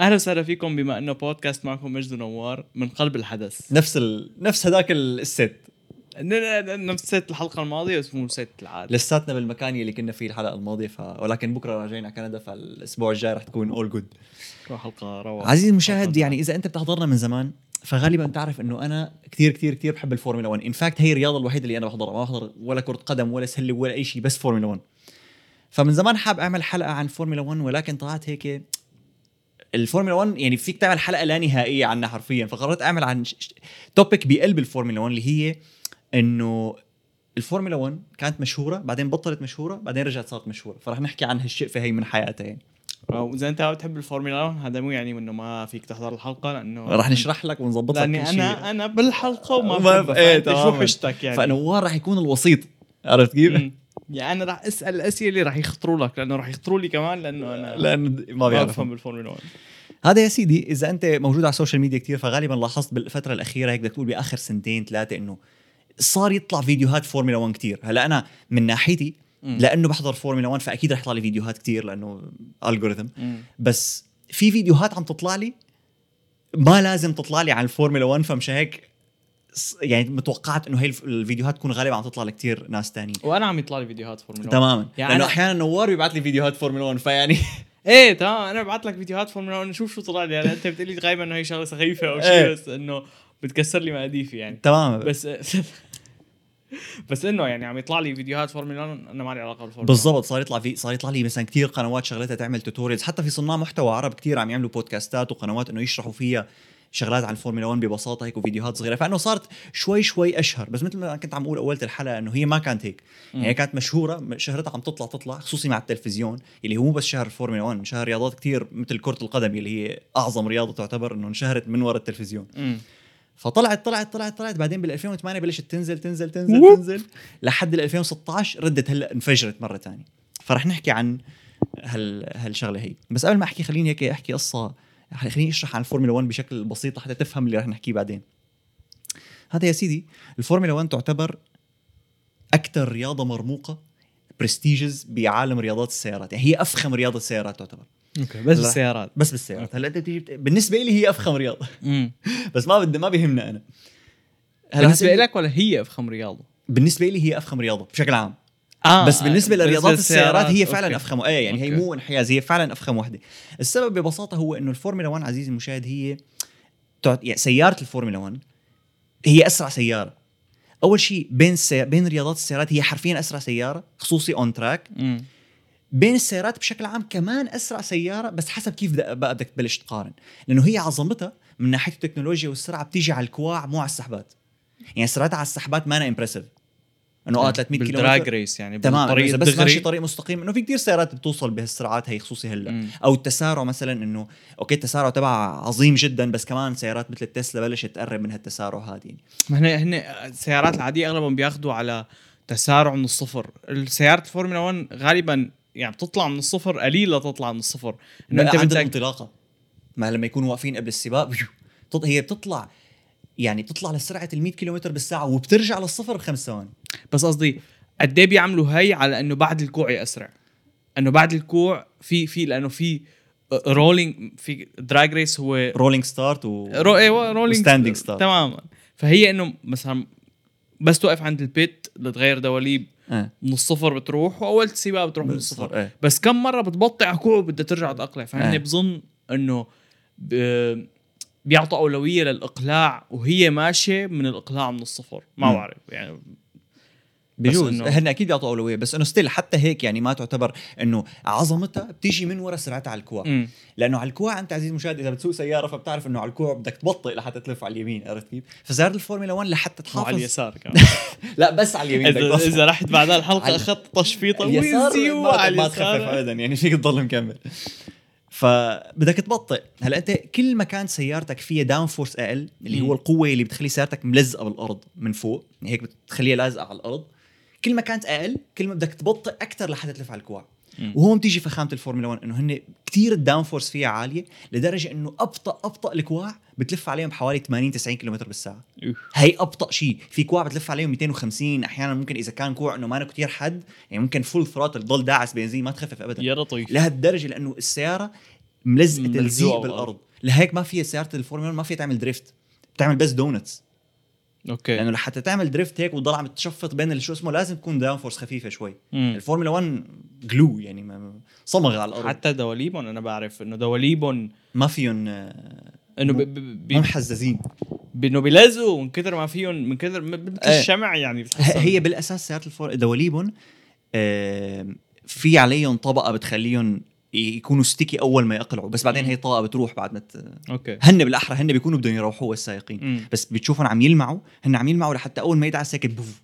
أهلا وسهلا فيكم بما إنه بودكاست معكم مجد ونوار من قلب الحدث. نفس ال... نفس هذاك ال- ال set. نفس set الحلقة الماضية بس مو set العاده لساتنا بالمكان اللي كنا فيه الحلقة الماضية ف... ولكن بكرة راجعين على كندا فالأسبوع الجاي رح تكون all good حلقة روعة. عزيزي المشاهد يعني إذا أنت بتحضرنا من زمان فغالبا بتعرف إنه أنا كثير كثير كثير بحب الفورمولا 1 in fact هي الرياضة الوحيدة اللي أنا بحضرها. ما بحضر ولا كرة قدم ولا سلة ولا أي شيء بس فورمولا 1 فمن زمان حاب أعمل حلقة عن فورمولا 1 ولكن طلعت هيك الفورمولا 1 يعني فيك تعمل حلقه لا نهائية عنها حرفيا فقررت أعمل عن topic بقلب الفورمولا 1 اللي هي إنه الفورمولا 1 كانت مشهورة بعدين بطلت مشهورة بعدين رجعت صارت مشهورة. فرح نحكي عن هالشقفه هي من حياتها يعني. واذا أنت بتحب الفورمولا 1 هذا مو يعني إنه ما فيك تحضر الحلقة لأنه رح نشرح لك ونظبط لك لأني أنا أنا بالحلقة وما إيه، فأنت شو. حجتك يعني؟ فنوار رح يكون الوسيط؟ عرفت كيف؟ يعني أنا راح أسأل الأسئلة اللي راح يخطروا لك لأنه راح يخطروا لي كمان لأنه أنا لأنه ما ما بيعرف بفهم بالفورمولا 1 هذا يا سيدي إذا أنت موجود على ال social media كتير فغالبا لاحظت بالفترة الأخيرة هيك بدك تقول بآخر سنتين ثلاثة إنه صار يطلع فيديوهات فورمولا 1 كتير. هلا أنا من ناحيتي مم. لأنه بحضر فورمولا 1 فأكيد رح يطلع لي فيديوهات كتير لأنه algorithm. بس في فيديوهات عم تطلع لي ما لازم تطلع لي عن الفورمولا 1 فمشان هيك يعني فتوقعت إنه هي الف- الفيديوهات تكون غالبا عم تطلع لكتير ناس تانيين. وأنا عم يطلع لي فيديوهات فورمولا 1 تماما. يعني لأنه أحيانا نوار بيبعث لي فيديوهات فورمولا 1 فيعني إيه تمام. أنا ببعث لك فيديوهات فورمولا 1 شوف شو طلع لي. هلا انت بتقول لي غالبا إنه هي شغلة سخيفة أو شيء إيه. بس إنه بتكسر لي مقاديفي يعني. تماما بس بس إنه يعني عم يطلع لي فيديوهات فورمولا 1 أنا ما لي علاقة بالفورمولا بالضبط. صار يطلع في صار يطلع لي مثلا كثير قنوات شغلتها تعمل tutorials حتى في صناع محتوى عرب كثير عم يعملوا بودكاستات وقنوات إنه يشرحوا فيها. شغلات عن الفورمولا 1 ببساطة هيك وفيديوهات صغيرة. فإنه صارت شوي شوي أشهر. بس مثل ما كنت عم أقول اولت الحلقة إنه هي ما كانت هيك. يعني هي كانت مشهورة شهرتها عم تطلع تطلع خصوصي مع التلفزيون اللي هو مو بس شهر الفورمولا 1 شهر رياضات كثير مثل كرة القدم اللي هي أعظم رياضة تعتبر إنه انشهرت من وراء التلفزيون. مم. فطلعت طلعت طلعت طلعت. بعدين بال 2008 بلشت تنزل تنزل تنزل. تنزل لحد ال 2016 ردت هلأ انفجرت مرة ثانية فرح نحكي عن هال هالشغلة هي. بس قبل ما أحكي خليني هيك أحكي قصة خليني أشرح عن الفورمولا 1 بشكل بسيط حتى تفهم اللي رح نحكيه بعدين. هذا يا سيدي الفورمولا 1 تعتبر أكثر رياضة مرموقة prestigious بعالم رياضات السيارات. يعني هي أفخم رياضة سيارات تعتبر. أوكي بس لا. السيارات بس بالسيارات. هلا أنت بالنسبة لي هي أفخم رياضة. بس ما بدي ما بيهمنا أنا. هلا بالنسبة لك ولا هي أفخم رياضة؟ بالنسبة لي هي أفخم رياضة بشكل عام. آه بس بالنسبة لرياضات السيارات هي فعلا أوكي. أفخم إيه يعني هي أوكي. مو انحياز هي فعلا أفخم وحدة السبب ببساطة هو إنه الفورمولا 1 عزيزي المشاهد هي يعني سيارة الفورمولا 1 هي أسرع سيارة أول شيء بين السي... بين رياضات السيارات هي حرفيا أسرع سيارة خصوصي on track. بين السيارات بشكل عام كمان أسرع سيارة بس حسب كيف بقى بدك تبلش تقارن لأنه هي عظمتها من ناحية التكنولوجيا والسرعة بتيجي على الكواع مو على السحبات يعني سرعتها على السحبات ما impressive إنه آه 300 كيلو بال drag race يعني تمام بالطريق إذا بس ماشي طريق مستقيم. إنه في كتير سيارات بتوصل بهالسرعات هي خصوصي هلأ. مم. أو التسارع مثلا إنه أوكي التسارع تبعها عظيم جدا بس كمان سيارات مثل التسلا بلشت تقرب من هالتسارع هذا يعني. ما هن هن السيارات العادية اغلبهم بياخذوا على تسارع من الصفر. السيارات الفورمولا 1 غالبا يعني بتطلع من الصفر قليله تطلع من الصفر. إنه أنت بدك الانطلاقه ما لما يكونوا واقفين قبل السباق هي بتطلع يعني بتطلع لسرعة ال 100 كيلومتر بالساعة وبترجع للصفر بخمس ثواني بس قصدي قد إيه بيعملوا هي على إنه بعد الكوع اسرع إنه بعد الكوع في في لأنه في rolling في drag race هو rolling start و ro أيوه rolling و standing start تماما فهي إنه مثلا بس توقف عند ال pit لتغير دواليب آه. من الصفر بتروح وأول السباق بتروح من الصفر إيه. بس كم مرة بتبطئ على كوع وبدها ترجع تقلع فهن آه. بظن إنه ب- بيعطوا أولوية للإقلاع وهي ماشية من الإقلاع من الصفر ما. بعرف يعني بجوز هن أكيد بيعطوا أولوية بس إنه still حتى هيك يعني ما تعتبر إنه عظمتها بتيجي من ورا سرعتها على الكواع مم. لأنه على الكوع أنت عزيزي المشاهد إذا بتسوق سيارة فبتعرف إنه على الكوع بدك تبطئ لحتى تلف على اليمين عرفت كيف؟ فسياره الفورمولا 1 لحتى تحافظ اليسار كمان لا بس على اليمين اذا. إذا رحت بعد الحلقة على- أخذت تشفيطه اليسار ويزي ما, وعلى ما تخفف اليسار ابدا يعني فيك تضل مكمل فبدك تبطئ هلا أنت كل ما كانت سيارتك فيها downforce أقل اللي. هو القوة اللي بتخلي سيارتك ملزقة بالأرض من فوق يعني هيك بتخليها لازقة على الأرض كل ما كانت أقل كل ما بدك تبطئ أكثر لحتى تلف على الكوع. وهون بتيجي فخامة الفورمولا 1 إنه هن كثير ال downforce فيها عالية لدرجة إنه أبطأ أبطأ الكواع بتلف عليهم حوالي 80 90 كم بالساعة. هي أبطأ شيء في كوع بتلف عليهم 250 أحيانا ممكن إذا كان كوع إنه ما كثير حد يعني ممكن full throttle تضل داعس بنزين ما تخفف ابدا. يا لطيف. لهالدرجة لأنه السيارة ملزقة تلزيق. بالأرض. لهيك ما فيها سيارة الفورمولا 1 ما فيها تعمل drift بتعمل بس donuts أوكي. لأنه لحتى تعمل drift هيك وتضل عم تشفط بين شو اسمه لازم تكون downforce خفيفة شوي. الفورمولا 1 glue يعني صمغ على الأرض. حتى دواليبهم أنا بعرف إنه دواليبهم ما فيهم آه، إنه ب- مو- ب- ب- مو محززين انه بيلزقوا من كثر ما فيهم من كثر مثل إيه. الشمع يعني. هي بالأساس سيارات الفور دواليبهم آه، في عليهم طبقة بتخليهم يكونوا sticky أول ما يقلعوا بس بعدين. هي طاقه بتروح بعد ما. أوكي هن بالأحرى هن بيكونوا بدهم يروحوا السائقين مم. بس بتشوفهم عم يلمعوا هن عم يلمعوا لحتى أول ما يدعس هيك بوف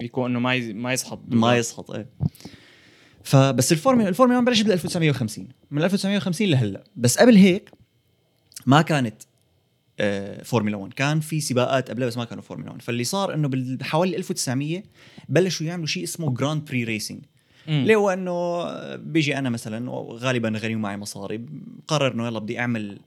يكون إنه ما ما يسحب ما يسقط إيه فبس الفورمولا الفورمولا 1 بلشت بال 1950 من 1950 لهلأ بس قبل هيك ما كانت آه، فورمولا 1 كان في سباقات قبلها بس ما كانوا فورمولا 1 فاللي صار إنه بحوالي 1900 بلشوا يعملوا شيء اسمه Grand Prix racing. اللي هو إنه بيجي أنا مثلا غالبا غني ومعي مصاري قرر إنه يلا بدي أعمل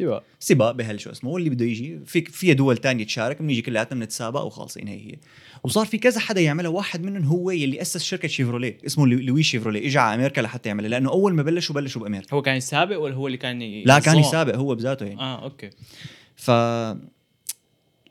سباق سباق بهال شو اسمه واللي بده يجي. في في دول تانية تشارك بنيجي كلياتنا بنتسابق وخالصين هي هي. وصار في كذا حدا يعملها واحد منهم هو يلي أسس شركة شيفروليه اسمه لو- لويس شيفروليه. اجى على أمريكا لحتى يعملها لأنه أول ما بلشوا بلشوا بأمريكا. هو كان يسابق ولا هو اللي كان ي- لا كان؟ يسابق هو بذاته يعني. آه أوكي. ف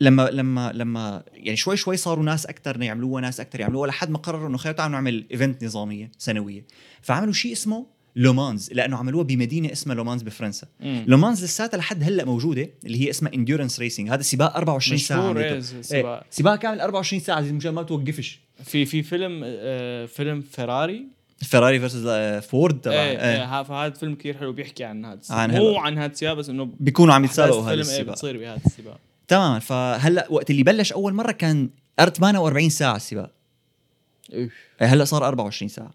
لما لما لما يعني شوي شوي صاروا ناس أكثر يعملوها ناس أكثر يعملوها لحد ما قرروا إنه خير تعالوا نعمل event نظامية سنوية. فعملوا شيء اسمه لومانز لأنه عملوها بمدينة اسمها لومانز بفرنسا مم. لومانز لساتها لحد هلأ موجودة اللي هي اسمها endurance racing هذا سباق 24 ساعة عملته. إيه، سباق. إيه، سباق كامل 24 ساعة مشان ما توقفش في في فيلم آه فيلم فيراري فيراري versus فورد تبع إيه إيه. إيه ها- فهذا فيلم كثير حلو بيحكي عن هذا السباق عن مو. عن هذا السباق بس إنه بيكونوا عم يتسابقوا هذا الفيلم إيه السباق بتصير بهذا السباق تمام فهلأ وقت اللي بلش أول مرة كان 48 ساعة السباق إيه. إيه، هلأ صار 24 ساعة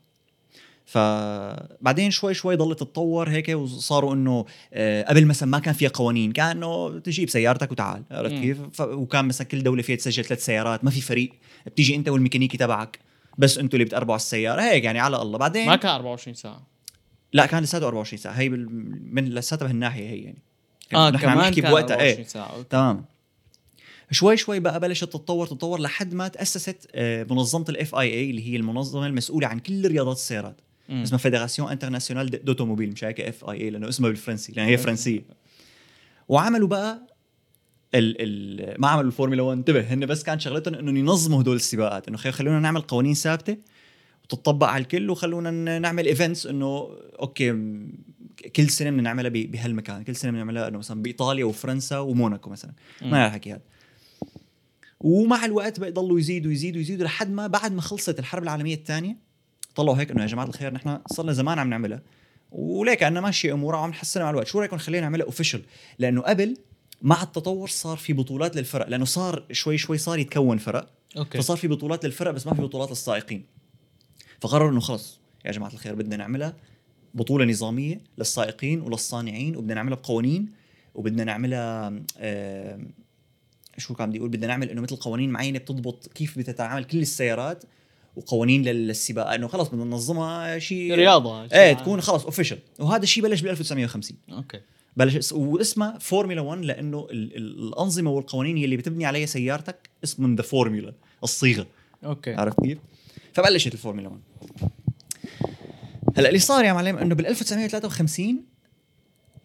فبعدين شوي شوي ضلت تتطور هيك وصاروا إنه آه، قبل مثلا ما كان فيها قوانين كان انه تجيب سيارتك وتعال عرفت. كيف. وكان مثلا كل دولة فيها تسجل ثلاث سيارات ما في فريق بتيجي أنت والميكانيكي تبعك بس أنتوا اللي بتقربوا على السيارة هيك يعني على الله. بعدين ما كان 24 ساعة. لا كان لساته 24 ساعة. هي بال... من لساتها بهالناحيه هي يعني. آه نحن عم كمان نحكي كان بوقتها 24 إيه. تمام. شوي شوي بقى بلشت تتطور تتطور لحد ما تأسست آه، منظمة ال FIA اللي هي المنظمة المسؤولة عن كل رياضات السيارات. مم. اسمها Fédération Internationale de l'Automobile مش هيك FIA لأنه اسمها بالفرنسي لأن هي فرنسية وعملوا بقى ال ال ما عملوا الفورمولا 1 انتبه هن بس كان شغلتهم انه ينظموا هدول السباقات إنه خلونا نعمل قوانين ثابتة وتطبق على الكل وخلونا نعمل events إنه okay كل سنة بدنا نعملها بهالمكان كل سنة بنعملها إنه مثلا بإيطاليا وفرنسا وموناكو مثلا. ما الحكي هذا ومع الوقت بقى يضلوا يزيدوا يزيدوا يزيدوا لحد ما بعد ما خلصت الحرب العالمية الثانية طلعوا هيك إنه يا جماعة الخير نحن صرنا زمان عم نعملها. وليك عنا ماشيه أمورها وعم نحسنها مع الوقت. شو رأيكم خلينا نعملها official لأنه قبل مع التطور صار في بطولات للفرق لأنه صار شوي شوي صار يتكون فرق. okay. فصار في بطولات للفرق بس ما في بطولات للسائقين. فقرروا إنه خلص يا جماعة الخير بدنا نعملها بطولة نظامية للسائقين وللصانعين وبدنا نعملها بقوانين وبدنا نعملها آه شو كان بدي أقول؟ بدنا نعمل إنه مثل قوانين معينة بتضبط كيف بتتعامل كل السيارات وقوانين للسباق إنه خلص بدنا ننظمها شيء رياضة إيه تكون خلص official وهذا الشيء بلش بال 1950 okay. بلش اس- واسمها فورمولا 1 لأنه ال- ال- الأنظمة والقوانين يلي بتبني عليها سيارتك اسمهم the formula الصيغة. okay. عرفت كيف؟ فبلشت الفورمولا 1 هلأ اللي صار يا معلم إنه بال 1953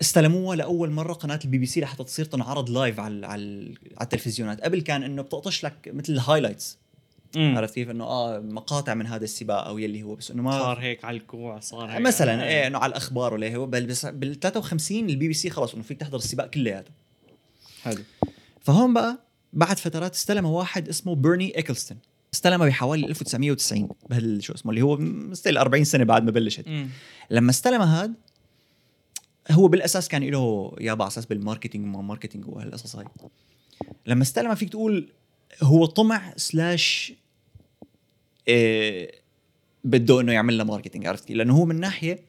استلموها لأول مرة قناة البي بي سي لحتى تصير تنعرض live على على على التلفزيونات. قبل كان إنه بتقطش لك مثل ال highlights مم. عرفت كيف؟ إنه آه مقاطع من هذا السباق أو يلي هو بس إنه ما صار هيك على الكوع صار هيك مثلا إيه إنه على الأخبار ولا هو بل بس بال 53 البي بي سي خلص إنه فيك تحضر السباق كلياته. حلو. فهون بقى بعد فترات استلمها واحد اسمه بيرني إيكلستون. استلمها بحوالي 1990 بهال شو اسمه اللي هو مستل 40 سنة بعد ما بلشت. مم. لما استلمها هاد هو بالأساس كان له يابا على أساس بال marketing وما marketing وهالقصص هاي. لما استلمها فيك تقول هو طمع slash إيه بده إنه يعمل لها marketing عرفت كيف؟ لأنه هو من ناحية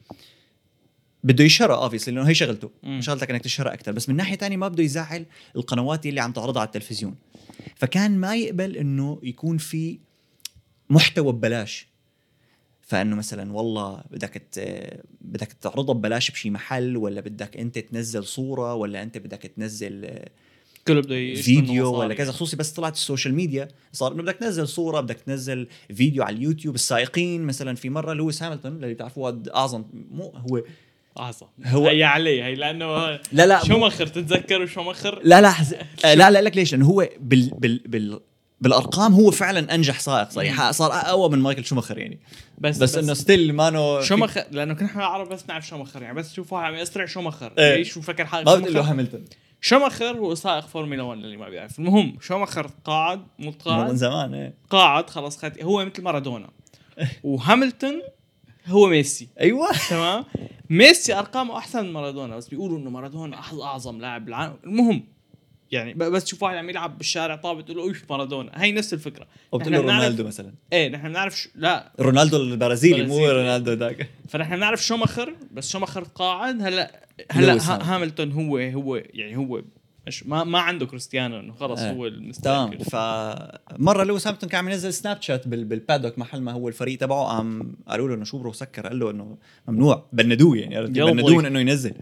بده يشهرها obviously لأنه هي شغلته. شغلتك إنك تشهرها أكثر بس من ناحية تانية ما بده يزعل القنوات اللي عم تعرضها على التلفزيون فكان ما يقبل إنه يكون في محتوى ببلاش فإنه مثلا والله بدك بدك تعرضها ببلاش بشي محل ولا بدك أنت تنزل صورة ولا أنت بدك تنزل آه، كله بده فيديو. ولا كذا خصوصي بس طلعت ال social media صار إنه بدك تنزل صورة بدك تنزل فيديو على اليوتيوب السائقين مثلا في مرة لويس هاملتون اللي بتعرفوه أعظم مو هو أعظم. هو- هي علي هي لأنه لا لا شوماخر؟ تتذكروا شوماخر؟ لا لا حز... آه، لا لا لك ليش؟ لأنه هو بال بال بال بالأرقام هو فعلا أنجح سائق صريحه صار أقوى من مايكل شوماخر يعني. بس بس, إنه still مانو شوماخر لأنه كنا إحنا العرب بس نعرف شوماخر يعني بس تشوف واحد عم يسرع شوماخر إيه. ليش شو فكر حالك ما بتقول له؟ هاملتون. شوماخر هو سائق فورمولا 1 اللي ما بيعرف. المهم شوماخر قاعد. مو من قاعد زمان إيه. قاعد خلص خد هو مثل مارادونا. وهاملتون هو ميسي. أيوه. تمام؟ ميسي أرقامه أحسن من مارادونا بس بيقولوا إنه مارادونا أعظم لاعب بالعالم المهم يعني بس تشوف واحد عم يلعب بالشارع طابه تقول له اوف مارادونا. هي نفس الفكرة. أو بتقول له رونالدو مثلا. إيه نحن بنعرف ش... لا. رونالدو البرازيلي مو. رونالدو ذاك. فنحن بنعرف شوماخر بس شوماخر قاعد. هلا هلا ها- هاملتون. هو هو يعني هو مش ما ما عنده كريستيانو إنه خلص إيه. هو تمام. فمرة لويس هاملتون كان عم ينزل سناب شات بال- بال paddock محل ما هو الفريق تبعه قام قالوا له إنه شو bro سكر. قال له إنه ممنوع بندوه يعني بندوه طيب. إنه ينزل.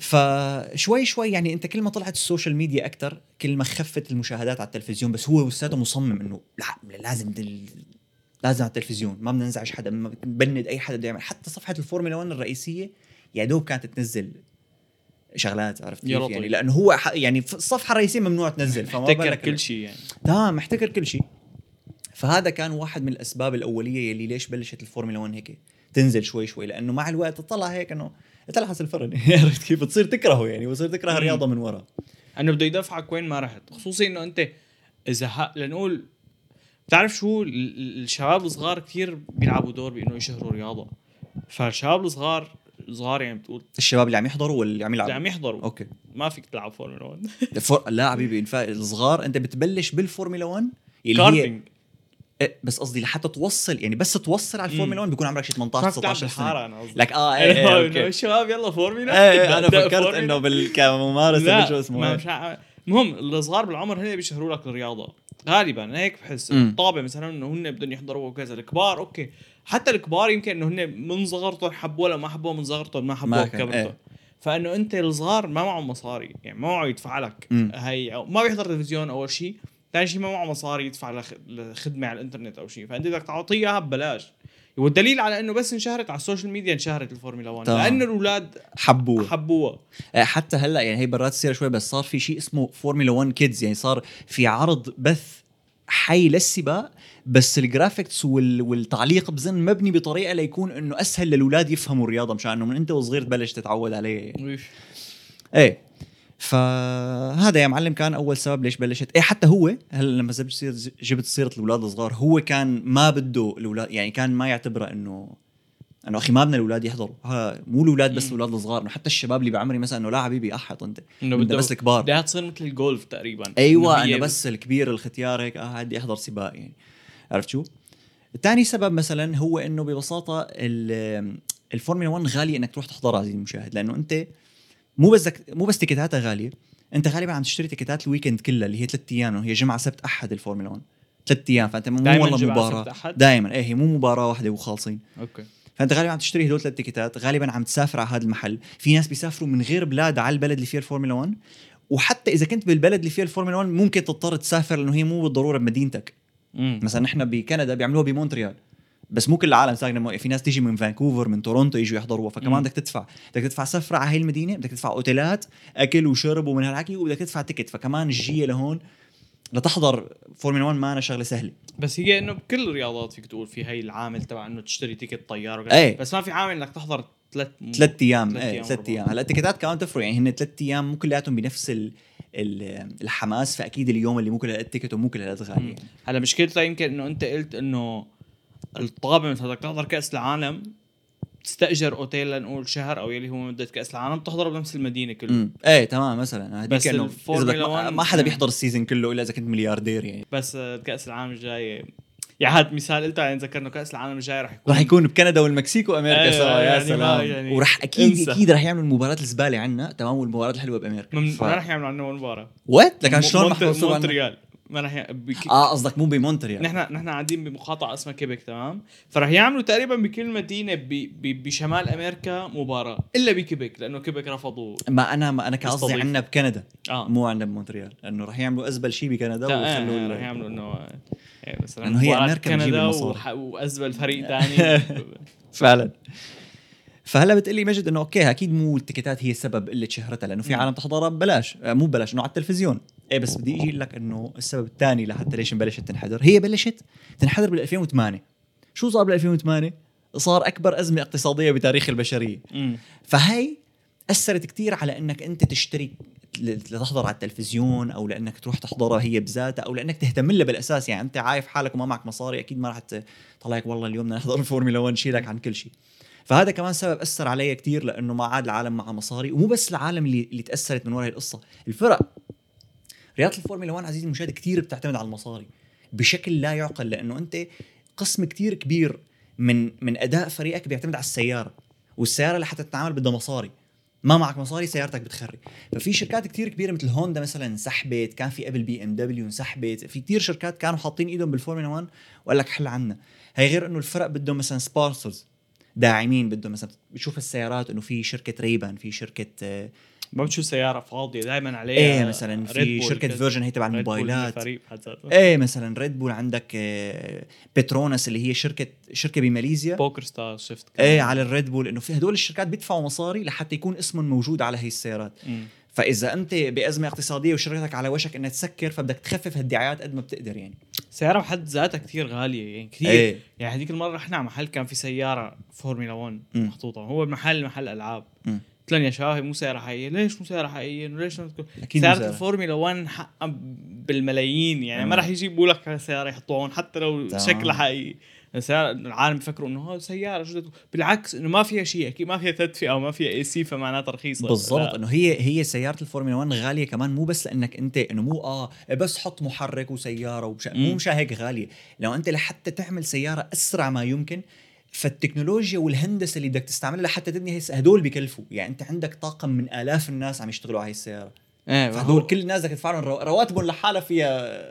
فشوي شوي يعني انت كل ما طلعت ال social media أكثر كل ما خفت المشاهدات على التلفزيون بس هو لساته مصمم إنه لا لازم دل... لازم على التلفزيون ما بدنا ننزعج حدا ما بند أي حدا بده يعمل. حتى صفحة الفورمولا 1 الرئيسية يا دوب كانت تنزل شغلات عرفت كيف. يعني لأنه هو يعني الصفحه الرئيسيه ممنوع تنزل فما بالك كل شيء يعني. تمام محتكر كل شيء. فهذا كان واحد من الأسباب الأولية يلي ليش بلشت الفورمولا 1 هيك تنزل شوي شوي لأنه مع الوقت تطلع هيك إنه تلحس الفرن عرفت كيف؟ بتصير تكرهه يعني بتصير تكره. الرياضة من ورا. أنه بده يدفعك وين ما رحت خصوصي إنه أنت إذا ه... لنقول بتعرف شو؟ ال- ال- الشباب الصغار كثير بيلعبوا دور بإنه يشهروا رياضة. فالشباب الصغار صغار يعني بتقول الشباب اللي عم يحضروا واللي عم اللي يلعبوا عم يحضروا. okay. ما فيك تلعب فورمولا 1 الفور... لا حبيبي الصغار أنت بتبلش بالفورمولا 1 اللي هي كارتينج إيه، بس قصدي لحتى توصل يعني بس توصل على الفورمولا 1 بيكون عمرك شي 18 ما بتلعب 19 سنه أنا قصدي. لك آه إيه, إيه إنه okay. الشباب يلا فورمولا إيه أنا فكرت. إنه بال... كممارسة شو اسمه إيه. مش المهم الصغار بالعمر هن بيشهروا لك الرياضة. غالبا هيك بحس. مم. الطابه مثلا إنه هن بدهم يحضروا وكذا الكبار okay. حتى الكبار يمكن إنه هن من صغرتهم حبوها ولا ما حبوها من صغرتهم ما كان، بكبرتهم إيه. فإنه أنت الصغار ما معهم مصاري يعني ما معه يدفع لك. هي ما بيحضر تلفزيون أول شيء ثاني شيء ما معه مصاري يدفع لخ- لخدمة على الإنترنت أو شيء فأنت بدك تعطيه اياها ببلاش. والدليل على إنه بس انشهرت على ال social media انشهرت الفورمولا 1 تمام. لأنه الأولاد حبوه حبوها. آه، حتى هلأ يعني هي برات السيره شوي بس صار في شيء اسمه فورمولا 1 Kids. يعني صار في عرض بث حي للسباق بس ال graphics وال... والتعليق بظن مبني بطريقة ليكون إنه أسهل للأولاد يفهموا الرياضة مشان إنه من أنت وصغير تبلش تتعود يعني. إيه. فهذا يا معلم كان أول سبب ليش بلشت. إيه حتى هو هلا لما جبت سيرة الأولاد الصغار هو كان ما بده الاولاد يعني كان ما يعتبره انه إنه أخي ما بدنا الأولاد يحضروا. ها مو الأولاد بس. الأولاد الصغار إنه حتى الشباب اللي بعمري مثلا إنه لا حبيبي أحط أنت. إنه بده بس الكبار. بدها تصير مثل الجولف تقريبا. أيوه إنه بس الكبير الختيار هيك آه بدي أحضر سباق يعني. عرفت شو؟ ثاني سبب مثلا هو إنه ببساطة ال- الفورمولا 1 غالية إنك تروح تحضرها عزيزي المشاهد لأنه أنت مو بس دك- مو بس تيكتاتها غالية أنت غالبا عم تشتري تيكتات ال weekend كلها اللي هي ثلاث أيام هي جمعة سبت أحد الفورمولا 1 ثلاث أيام فأنت مو دايماً والله مباراة؟ دائما إيه هي مو مباراة واحدة وخالصين. أوكي. فأنت غالبا عم تشتري هدول ثلاث تيكتات غالبا عم تسافر على هذا المحل. في ناس بيسافروا من غير بلاد على البلد اللي فيها الفورمولا 1 وحتى إذا كنت بالبلد اللي فيها الفورمولا 1 ممكن تضطر تسافر لأنه هي مو بالضرورة بمدينتك. امم مثلا نحن بكندا بيعملوها بمونتريال. بس مو كل العالم ساكنه في ناس تيجي من فانكوفر من تورونتو يجوا يحضروها فكمان. بدك تدفع بدك تدفع سفرة على هي المدينة بدك تدفع أوتيلات أكل وشرب ومن هالحكي وبدك تدفع ticket فكمان الجية لهون لتحضر فورمولا 1 ما أنا شغلة سهلة بس هي إنه بكل الرياضات فيك تقول في هي العامل تبع إنه تشتري ticket طيارة. إيه. بس ما في عامل إنك تحضر ثلاث ثلاث أيام ثلاث ورا أيام. هلا التيكتات كمان تفرق يعني هن ثلاث أيام مو كلياتهم بنفس ال ال الحماس فأكيد اليوم اللي مو كل هالقد ticket ومو كل هالقد غالي مم. يعني. هلا مشكلتها يمكن إنه أنت قلت إنه الطابه مثلا بدك تحضر كأس العالم تستأجر أوتيل لنقول شهر أو يلي هو مدة كأس العالم بتحضره بنفس المدينة كله إيه تمام مثلا. هذيك بس إنه ما- 1 ما حدا بيحضر ال season كله إلا إذا كنت ملياردير يعني. بس آه، كأس العالم الجاي. يعني هذا مثال قلته يعني ذكر انه كأس العالم الجاي رح يكون راح يكون بكندا والمكسيك وأمريكا أيوة، سوا يا يعني سلام. يعني وراح أكيد انسى. أكيد راح يعملوا مباراه الزبالة عنا تمام والمباراة الحلوة بأمريكا. ما رح يعملوا عنا مباراه وات لك شلون عنا؟ مونتريال. ما رح ي... بك... آه قصدك مو بمونتريال نحن نحن قاعدين بمقاطعة اسمها كيبك تمام فرح يعملوا تقريبا بكل مدينه ب... ب... بشمال أمريكا مباراة إلا بكيبك لأنه كيبك رفضوا ما أنا ما أنا قصدي. عنا بكندا آه مو عندنا بمونتريال لأنه راح يعملوا أزبل شيء بكندا ويخلوا آه، ال- رح يعملوا إنه إيه، مثلا لأنه هي بتجيب كندا. وح... وأزبل فريق ثاني فعلا فهلا بتقلي مجد إنه أوكي أكيد مو التيكيتات هي سبب قله شهرتها لأنه في. عالم تحضرها ببلاش آه، مو ببلاش إنه على التلفزيون إيه بس بدي أجي لك إنه السبب الثاني لحتى ليش بلشت تنحدر. هي بلشت تنحدر بال 2008 شو صار بال 2008 صار أكبر أزمة اقتصادية بتاريخ البشرية. مم. فهي أثرت كثير على إنك أنت تشترك ل- لتحضر على التلفزيون أو لأنك تروح تحضرها هي بذاتها أو لأنك تهتم لها بالأساس. يعني أنت عايف حالك وما معك مصاري أكيد ما راح تطلع لك والله اليوم بدنا نحضر الفورمولا 1 شيلك عن كل شيء. فهذا كمان سبب أثر علي كثير لأنه ما عاد العالم معها مصاري. ومو بس العالم اللي اللي تأثرت من وراء القصة. الفرق رياضة الفورمولا 1 عزيزي المشاهد كثير بتعتمد على المصاري. بشكل لا يعقل لأنه أنت قسم كثير كبير من من أداء فريقك بيعتمد على السيارة والسيارة لحتى تتعامل بدها مصاري. ما معك مصاري سيارتك بتخرب ففي شركات كتير كبيرة مثل هوندا مثلا انسحبت كان في قبل بي إم دبليو انسحبت. في كتير شركات كانوا حاطين إيدهم بالفورمولا 1 وقال لك حل عنا. هي غير إنه الفرق بدهم مثلا sponsors داعمين بدهم مثلا بتشوف السيارات إنه في شركة ريبان في شركة آه، ما بتشوف سيارة فاضية دائما عليها إيه مثلا في شركة. فيرجن هي تبع الموبايلات فريق. إيه مثلا ريد بول عندك آه، بترونس اللي هي شركة شركة بماليزيا بوكر ستار شفت إيه على الريد بول إنه في هدول الشركات بيدفعوا مصاري لحتى يكون اسمهم موجود على هي السيارات مم. فإذا أنت بأزمة اقتصادية وشركتك على وشك إنها تسكر فبدك تخفف هالدعايات قد ما بتقدر يعني سيارة بحد ذاتها كثير غالية يعني كثير إيه يعني هذيك المرة رحنا على محل كان في سيارة فورمولا 1 مم. محطوطة هو المحل محل ألعاب مم. قلت لهم يا شباب مو سياره حقيقيه ليش مو سياره حقيقيه ليش أكيد سياره سيارة. الفورمولا 1 حقها بالملايين يعني ما مم. راح يجيبوا لك سياره يحطوها هون حتى لو. شكلها حقيقي السيارة العالم بيفكروا إنه هذا سيارة جدد بالعكس إنه ما فيها شيء أكيد ما فيها تدفئة أو ما فيها AC فمعناتها رخيصة بالضبط. إنه هي هي سيارة الفورمولا 1 غالية كمان مو بس لأنك أنت إنه مو آه بس حط محرك وسيارة ومش مو مم. مشان هيك غالية لو أنت لحتى تعمل سيارة أسرع ما يمكن فالتكنولوجيا والهندسة اللي بدك تستعملها لحتى تبني هي هدول بكلفوا. يعني انت عندك طاقم من آلاف الناس عم يشتغلوا على هي السيارة. إيه فهدول كل الناس بدك تدفع لهم رو- رواتبهم لحالها فيها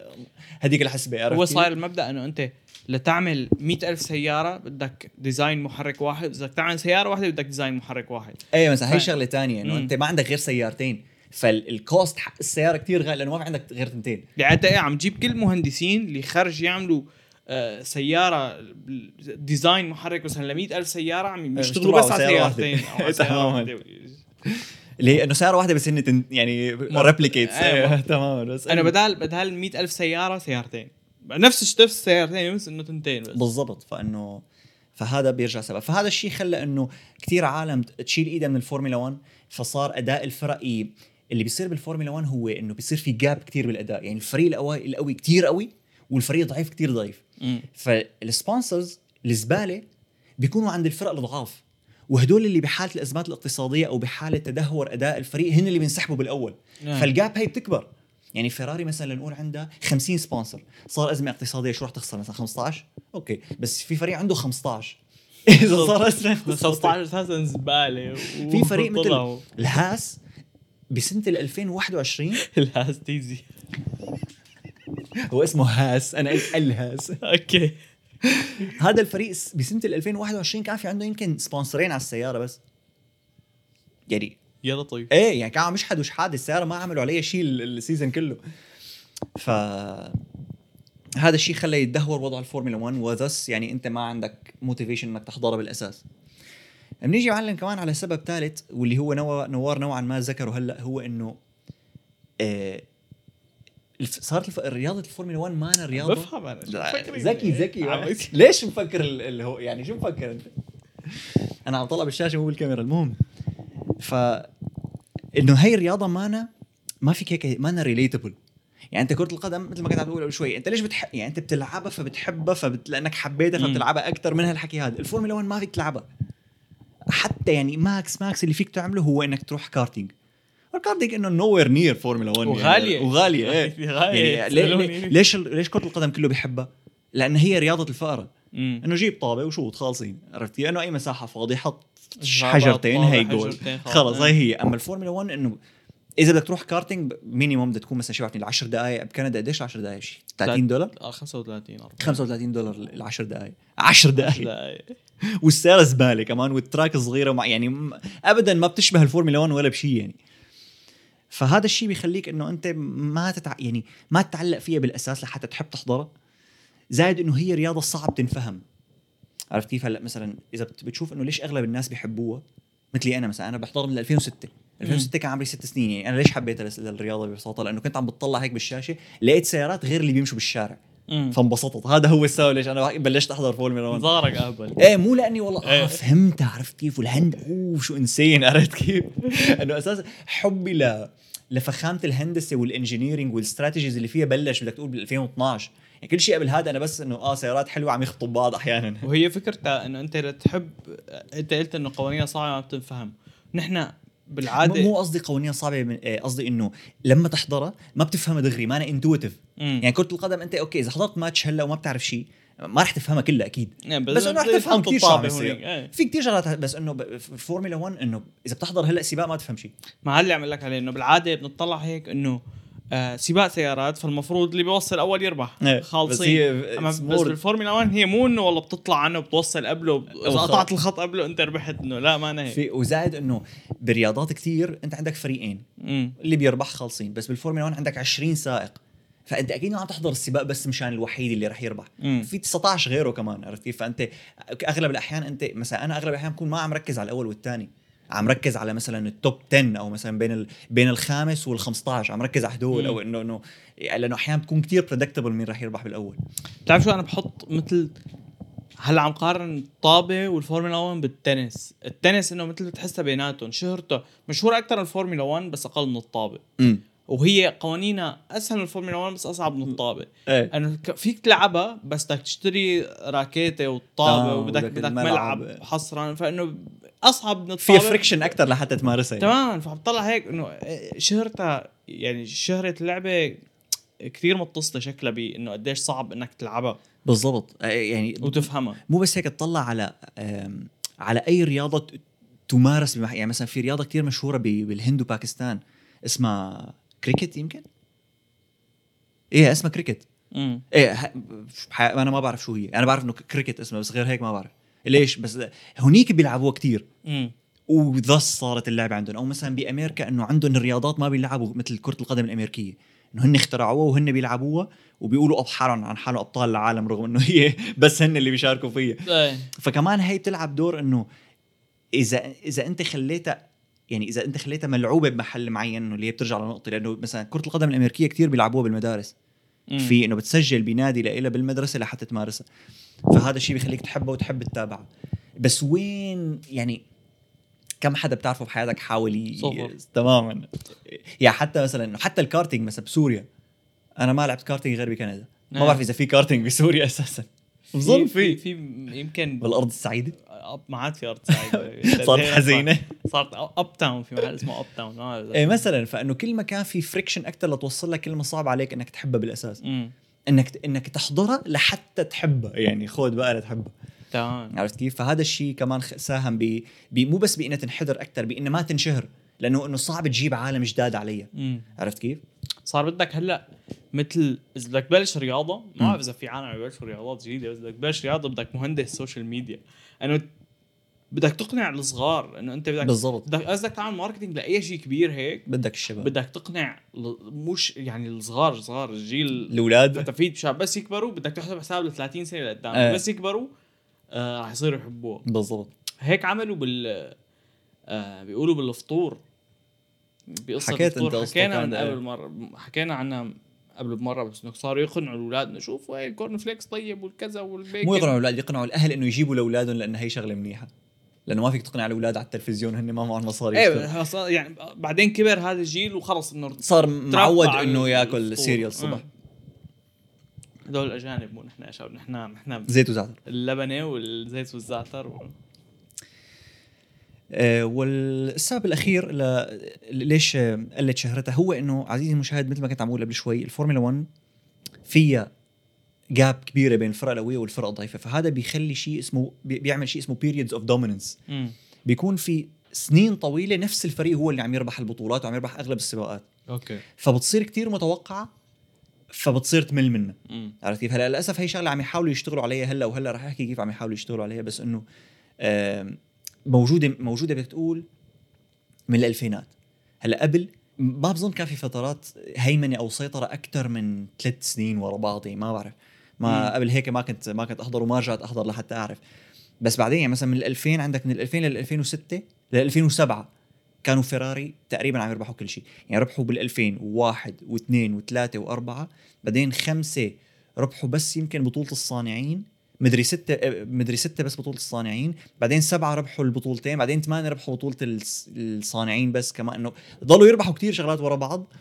هذيك الحسبة عرفت هو؟ صاير المبدأ إنه أنت لتعمل مئة ألف سيارة بدك design محرك واحد بدك تعمل سيارة واحدة بدك design محرك واحد. إيه مثلا هي شغلة تانية إنه. أنت ما عندك غير سيارتين. فال cost حق السيارة كتير غالي لأنه ما في عندك غير تنتين يعني انت إيه عم تجيب كل المهندسين اللي خرج يعملوا آه، سيارة design محرك مثلا ل ألف سيارة عم يشتغلوا بس على. سيارتين. تماماً. اللي هي إنه سيارة واحدة بس هن يعني replicates أيوة. تماما. بس أنا بدال بدال 100 ألف سيارة سيارتين. نفس نفس السيارتين بس إنه تنتين بس. بالضبط. فانه فهذا بيرجع سبب. فهذا الشيء خلى إنه كثير عالم تشيل إيدها من الفورمولا 1 فصار أداء الفرق اللي بيصير بالفورمولا 1 هو إنه بيصير في gap كثير بالأداء. يعني الفريق القوي القوي كثير قوي والفريق ضعيف كثير ضعيف. فال sponsors الزباله بيكونوا عند الفرق الضعاف وهدول اللي بحالة الأزمات الاقتصادية أو بحالة تدهور أداء الفريق هن اللي بينسحبوا بالأول. نعم. فال gap هي بتكبر. يعني فيراري مثلا لنقول عندها 50 sponsor. صار أزمة اقتصادية شو رح تخسر؟ مثلا 15 أوكي. بس في فريق عنده 15 إذا صار أزمة بس اقتصادية. 15 أساسا زبالة في فريق مثل. الهاس بسنة ال 2021 الهاس تيزي. هو اسمه هاس. أنا قلت الهاس أوكي. هذا الفريق بسنة ال 2021 كان في عنده يمكن سبونسرين على السيارة بس. يعني يا لطيف إيه يعني كان عم يشحدوا شحاد السيارة ما عملوا عليها شيء ال- season كله. ف هذا الشيء خلى يتدهور وضع الفورمولا 1 وذس يعني أنت ما عندك motivation إنك تحضرها بالأساس. بنيجي معلم كمان على سبب ثالث واللي هو نوى نوار نوعا ما ذكره هلأ هو إنه آه صارت الف... رياضه الفورمولا 1 ما أنا رياضة بفهم أنا؟ ذكي ذكي واحد. يس- ليش مفكر ال- اللي هو يعني شو مفكر أنت؟ أنا عم طلع بالشاشة مو بالكاميرا المهم ف إنه هي الرياضة مانا ما فيك هيك مانا relatable يعني أنت كرة القدم مثل ما كنت عم تقول قبل شوي أنت ليش بتحب يعني أنت بتلعبها فبتحبها فبت... لأنك حبيتها. فبتلعبها أكثر من هالحكي هذا الفورمولا 1 ما فيك تلعبها حتى يعني ماكس ماكس اللي فيك تعمله هو إنك تروح كارتينج الكارتينج إنه nowhere near فورمولا 1 وغالية. يعني وغاليه إيه يعني ليه- يسألوني. ليه- ليش ال- ليش كرة القدم كله بيحبها؟ لأن هي رياضة الفقرا. إنه جيب طابة وشوط خالصين عرفت كيف؟ إنه أي مساحة فاضية حط حجرتين هي جول. خلص هي هي. أما الفورمولا 1 إنه إذا بدك تروح karting minimum بدها تكون مثلا شو بعرفني 10 دقائق بكندا قديش 10 دقائق شيء 30 دولار؟ آه 35 40 35 دولار ال 10 دقائق 10 دقائق والسياره زبالة كمان وال track صغيرة ومع يعني ابدا ما بتشبه الفورمولا 1 ولا بشيء يعني. فهذا الشيء بيخليك إنه أنت ما تتع... يعني ما تتعلق فيها بالأساس لحتى تحب تحضرها زائد إنه هي رياضة صعب تنفهم. عرفت كيف هلأ مثلا إذا بت- بتشوف إنه ليش أغلب الناس بيحبوها؟ مثلي أنا مثلا أنا بحضر من 2006 2006 كان عمري ست سنين يعني أنا ليش حبيت الرياضة ببساطه لأنه كنت عم بتطلع هيك بالشاشة لقيت سيارات غير اللي بيمشوا بالشارع. فانبسطت. هذا هو السبب ليش أنا بلشت أحضر فورمولا 1 ظهرك أهبل. إيه مو لأني والله إيه. آه فهمت عرفت كيف والهند أوه شو insane عرفت كيف؟ إنه أساسا حبي ل لفخامة الهندسة وال engineering وال strategies اللي فيها بلش بدك تقول بال 2012 يعني كل شيء قبل هذا أنا بس إنه آه سيارات حلوة عم يخطوا ببعض أحيانا. وهي فكرتها إنه أنت تحب أنت قلت إنه قوانينها صعبة ما بتنفهم. نحن بالعاده مو قصدي قوانين صعبة من إيه، قصدي إنه لما تحضرها ما بتفهمها دغري ما أنا intuitive. يعني كرة القدم أنت okay إذا حضرت ماتش هلأ وما بتعرف شيء ما رح تفهمها كلها أكيد يعني بس إنه رح تفهم كثير هونيك. إيه. في كثير شغلات بس إنه الفورمولا 1 إنه إذا بتحضر هلأ سباق ما تفهم شيء ما هذا اللي عم لك عليه إنه بالعادة بنطلع هيك إنه آه سباق سيارات فالمفروض اللي بيوصل أول يربح. إيه، خالصين. بس هي بس بالفورمولا 1 هي مو إنه والله بتطلع عنه وبتوصل قبله إذا. قطعت الخط قبله أنت ربحت إنه لا ما أنا هيك. في وزائد إنه برياضات كتير أنت عندك فريقين مم. اللي بيربح خالصين بس بالفورمولا 1 عندك 20 سائق. فأنت أكيد ما عم تحضر السباق بس مشان الوحيد اللي رح يربح. مم. في 19 غيره كمان عرفت كيف؟ فأنت أغلب الأحيان أنت مثلا أنا أغلب الأحيان بكون ما عم ركز على الأول والثاني. عم ركز على مثلا ال top 10 أو مثلا بين ال... بين الخامس وال15 عم ركز على هدول. أو انه إنه لأنه أحيانا بتكون كتير predictable مين رح يربح بالأول. بتعرف شو أنا بحط مثل هلأ عم قارن الطابه والفورمولا 1 بالتنس، التنس إنه مثل بتحسها بيناتهم شهرته مشهور أكثر من الفورمولا 1 بس أقل من الطابة، وهي قوانينها أسهل من الفورمولا 1 بس أصعب من الطابة، إيه. انه فيك تلعبها بس بدك تشتري راكيتة والطابه آه، وبدك بدك. ملعب حصرا. فإنه أصعب من الطابة. friction أكثر لحتى تمارسها يعني. تماما فبطلع هيك إنه شهرتها يعني شهرة اللعبة كثير متصله شكلها بانه قديش صعب إنك تلعبها. بالضبط. آه، يعني وتفهمها مو بس هيك تطلع على على أي رياضة تمارس بمح... يعني مثلا في رياضة كتير مشهورة. بالهند وباكستان اسمها كريكت يمكن؟ إيه اسمها كريكت. امم إيه. أنا ما بعرف شو هي. أنا بعرف إنه كريكت اسمها بس غير هيك ما بعرف. ليش؟ بس هنيك بيلعبوها كتير. امم وذس صارت اللعبة عندهم. أو مثلا بأمريكا إنه عندهم الرياضات ما بيلعبوا مثل كرة القدم الأمريكية. إنه هن اخترعوها وهن بيلعبوها وبيقولوا حالهم عن حالهم أبطال العالم رغم إنه هي بس هن اللي بيشاركوا فيها. إيه. فكمان هي بتلعب دور إنه اذا إذا أنت خليتها يعني إذا أنت خليتها ملعوبة بمحل معين إنه اللي هي بترجع لنقطة لأنه مثلا كرة القدم الأمريكية كتير بيلعبوها بالمدارس. مم. في إنه بتسجل بنادي لإلها بالمدرسة لحتى تمارسها. فهذا الشيء بيخليك تحبها وتحب تتابعها. بس وين يعني كم حدا بتعرفه بحياتك حاول. تماما. يعني حتى مثلا حتى الكارتينج مثلا بسوريا. أنا ما لعبت كارتينج غير بكندا. ما آه. بعرف إذا في كارتينج بسوريا أساسا. بظن في في يمكن بالأرض السعيدة؟ ما عاد في أرض سعيدة. صارت حزينة. صارت Uptown في محل اسمه Uptown إذا- إيه مثلا فإنه كل ما كان في friction أكثر لتوصل لك كل ما صعب عليك إنك تحبها بالأساس. إنك إنك تحضرها لحتى تحبها. يعني خذ بقى لتحبها تمام. عرفت كيف؟ فهذا الشيء كمان ساهم ب... مو بس بإنها تنحدر أكثر بإنها ما تنشهر. لأنه إنه صعب تجيب عالم جداد عليها. عرفت كيف؟ صار بدك هلأ مثل إذا بدك تبلش رياضة ما. بعرف إذا في عالم عم يبلشوا رياضات جديدة بس بدك تبلش رياضة بدك مهندس social media إنه بدك تقنع الصغار إنه أنت بدك بالضبط. بدك قصدك تعمل marketing لأي شيء كبير هيك بدك الشباب. بدك تقنع مش يعني الصغار صغار الجيل الأولاد. فتفيد شباب بس يكبروا بدك تحسب حساب ل 30 سنة لقدام إيه. بس يكبروا آه رح يصيروا يحبوها بالضبط. هيك عملوا بال آه بيقولوا بالفطور. بقصة حكيت الفطور انت حكينا من قبل مرة حكينا عنها قبل بمرة بس إنه صاروا يقنعوا الأولاد إنه شوفوا هي ال corn flakes طيب والكذا والبيكن مو يقنعوا الأولاد يقنعوا الأهل إنه يجيبوا لأولادهم لأن هي شغلة منيحة لأنه ما فيك تقنع الأولاد على التلفزيون هن ما معهم مصاري. إيه يعني بعدين كبر هذا الجيل وخلص إنه صار معود إنه ياكل. cereal الصبح آه. هدول الأجانب مو نحن يا شباب نحن نحن زيت وزعتر اللبنة والزيت والزعتر و... آه، والسبب الأخير ل... ليش آه، قلت شهرتها هو إنه عزيزي المشاهد مثل ما كنت عم قبل شوي الفورمولا 1 فيها gap كبيرة بين الفرق القوية والفرق الضعيفة. فهذا بيخلي شيء اسمه بي- بيعمل شيء اسمه periods of dominance. بيكون في سنين طويلة نفس الفريق هو اللي عم يربح البطولات وعم يربح أغلب السباقات. أوكي. فبتصير كتير متوقعة فبتصير تمل منها. عرفت كيف؟ هلأ للأسف هي شغلة عم يحاولوا يشتغلوا عليها هلأ وهلأ رح أحكي كيف عم يحاولوا يشتغلوا عليها بس إنه موجوده موجودة بدك تقول من الألفينات. هلأ قبل ما بظن كان في فترات هيمنة أو سيطرة أكثر من ثلاث سنين ورا بعض ما بعرف. ما مم. قبل هيك ما كنت ما كنت أحضر وما رجعت أحضر لحتى أعرف. بس بعدين يعني مثلا من ال 2000 عندك من ال 2000 لل 2006 لل 2007 كانوا فيراري تقريبا عم يربحوا كل شيء. يعني ربحوا بال 2001 و2 و3 و4 بعدين خمسة ربحوا بس يمكن بطولة الصانعين مدري ستة آه، مدري ستة بس بطولة الصانعين بعدين سبعة ربحوا البطولتين بعدين ثمانية ربحوا بطولة الس- الصانعين بس كمان إنه ضلوا يربحوا كتير شغلات ورا بعض.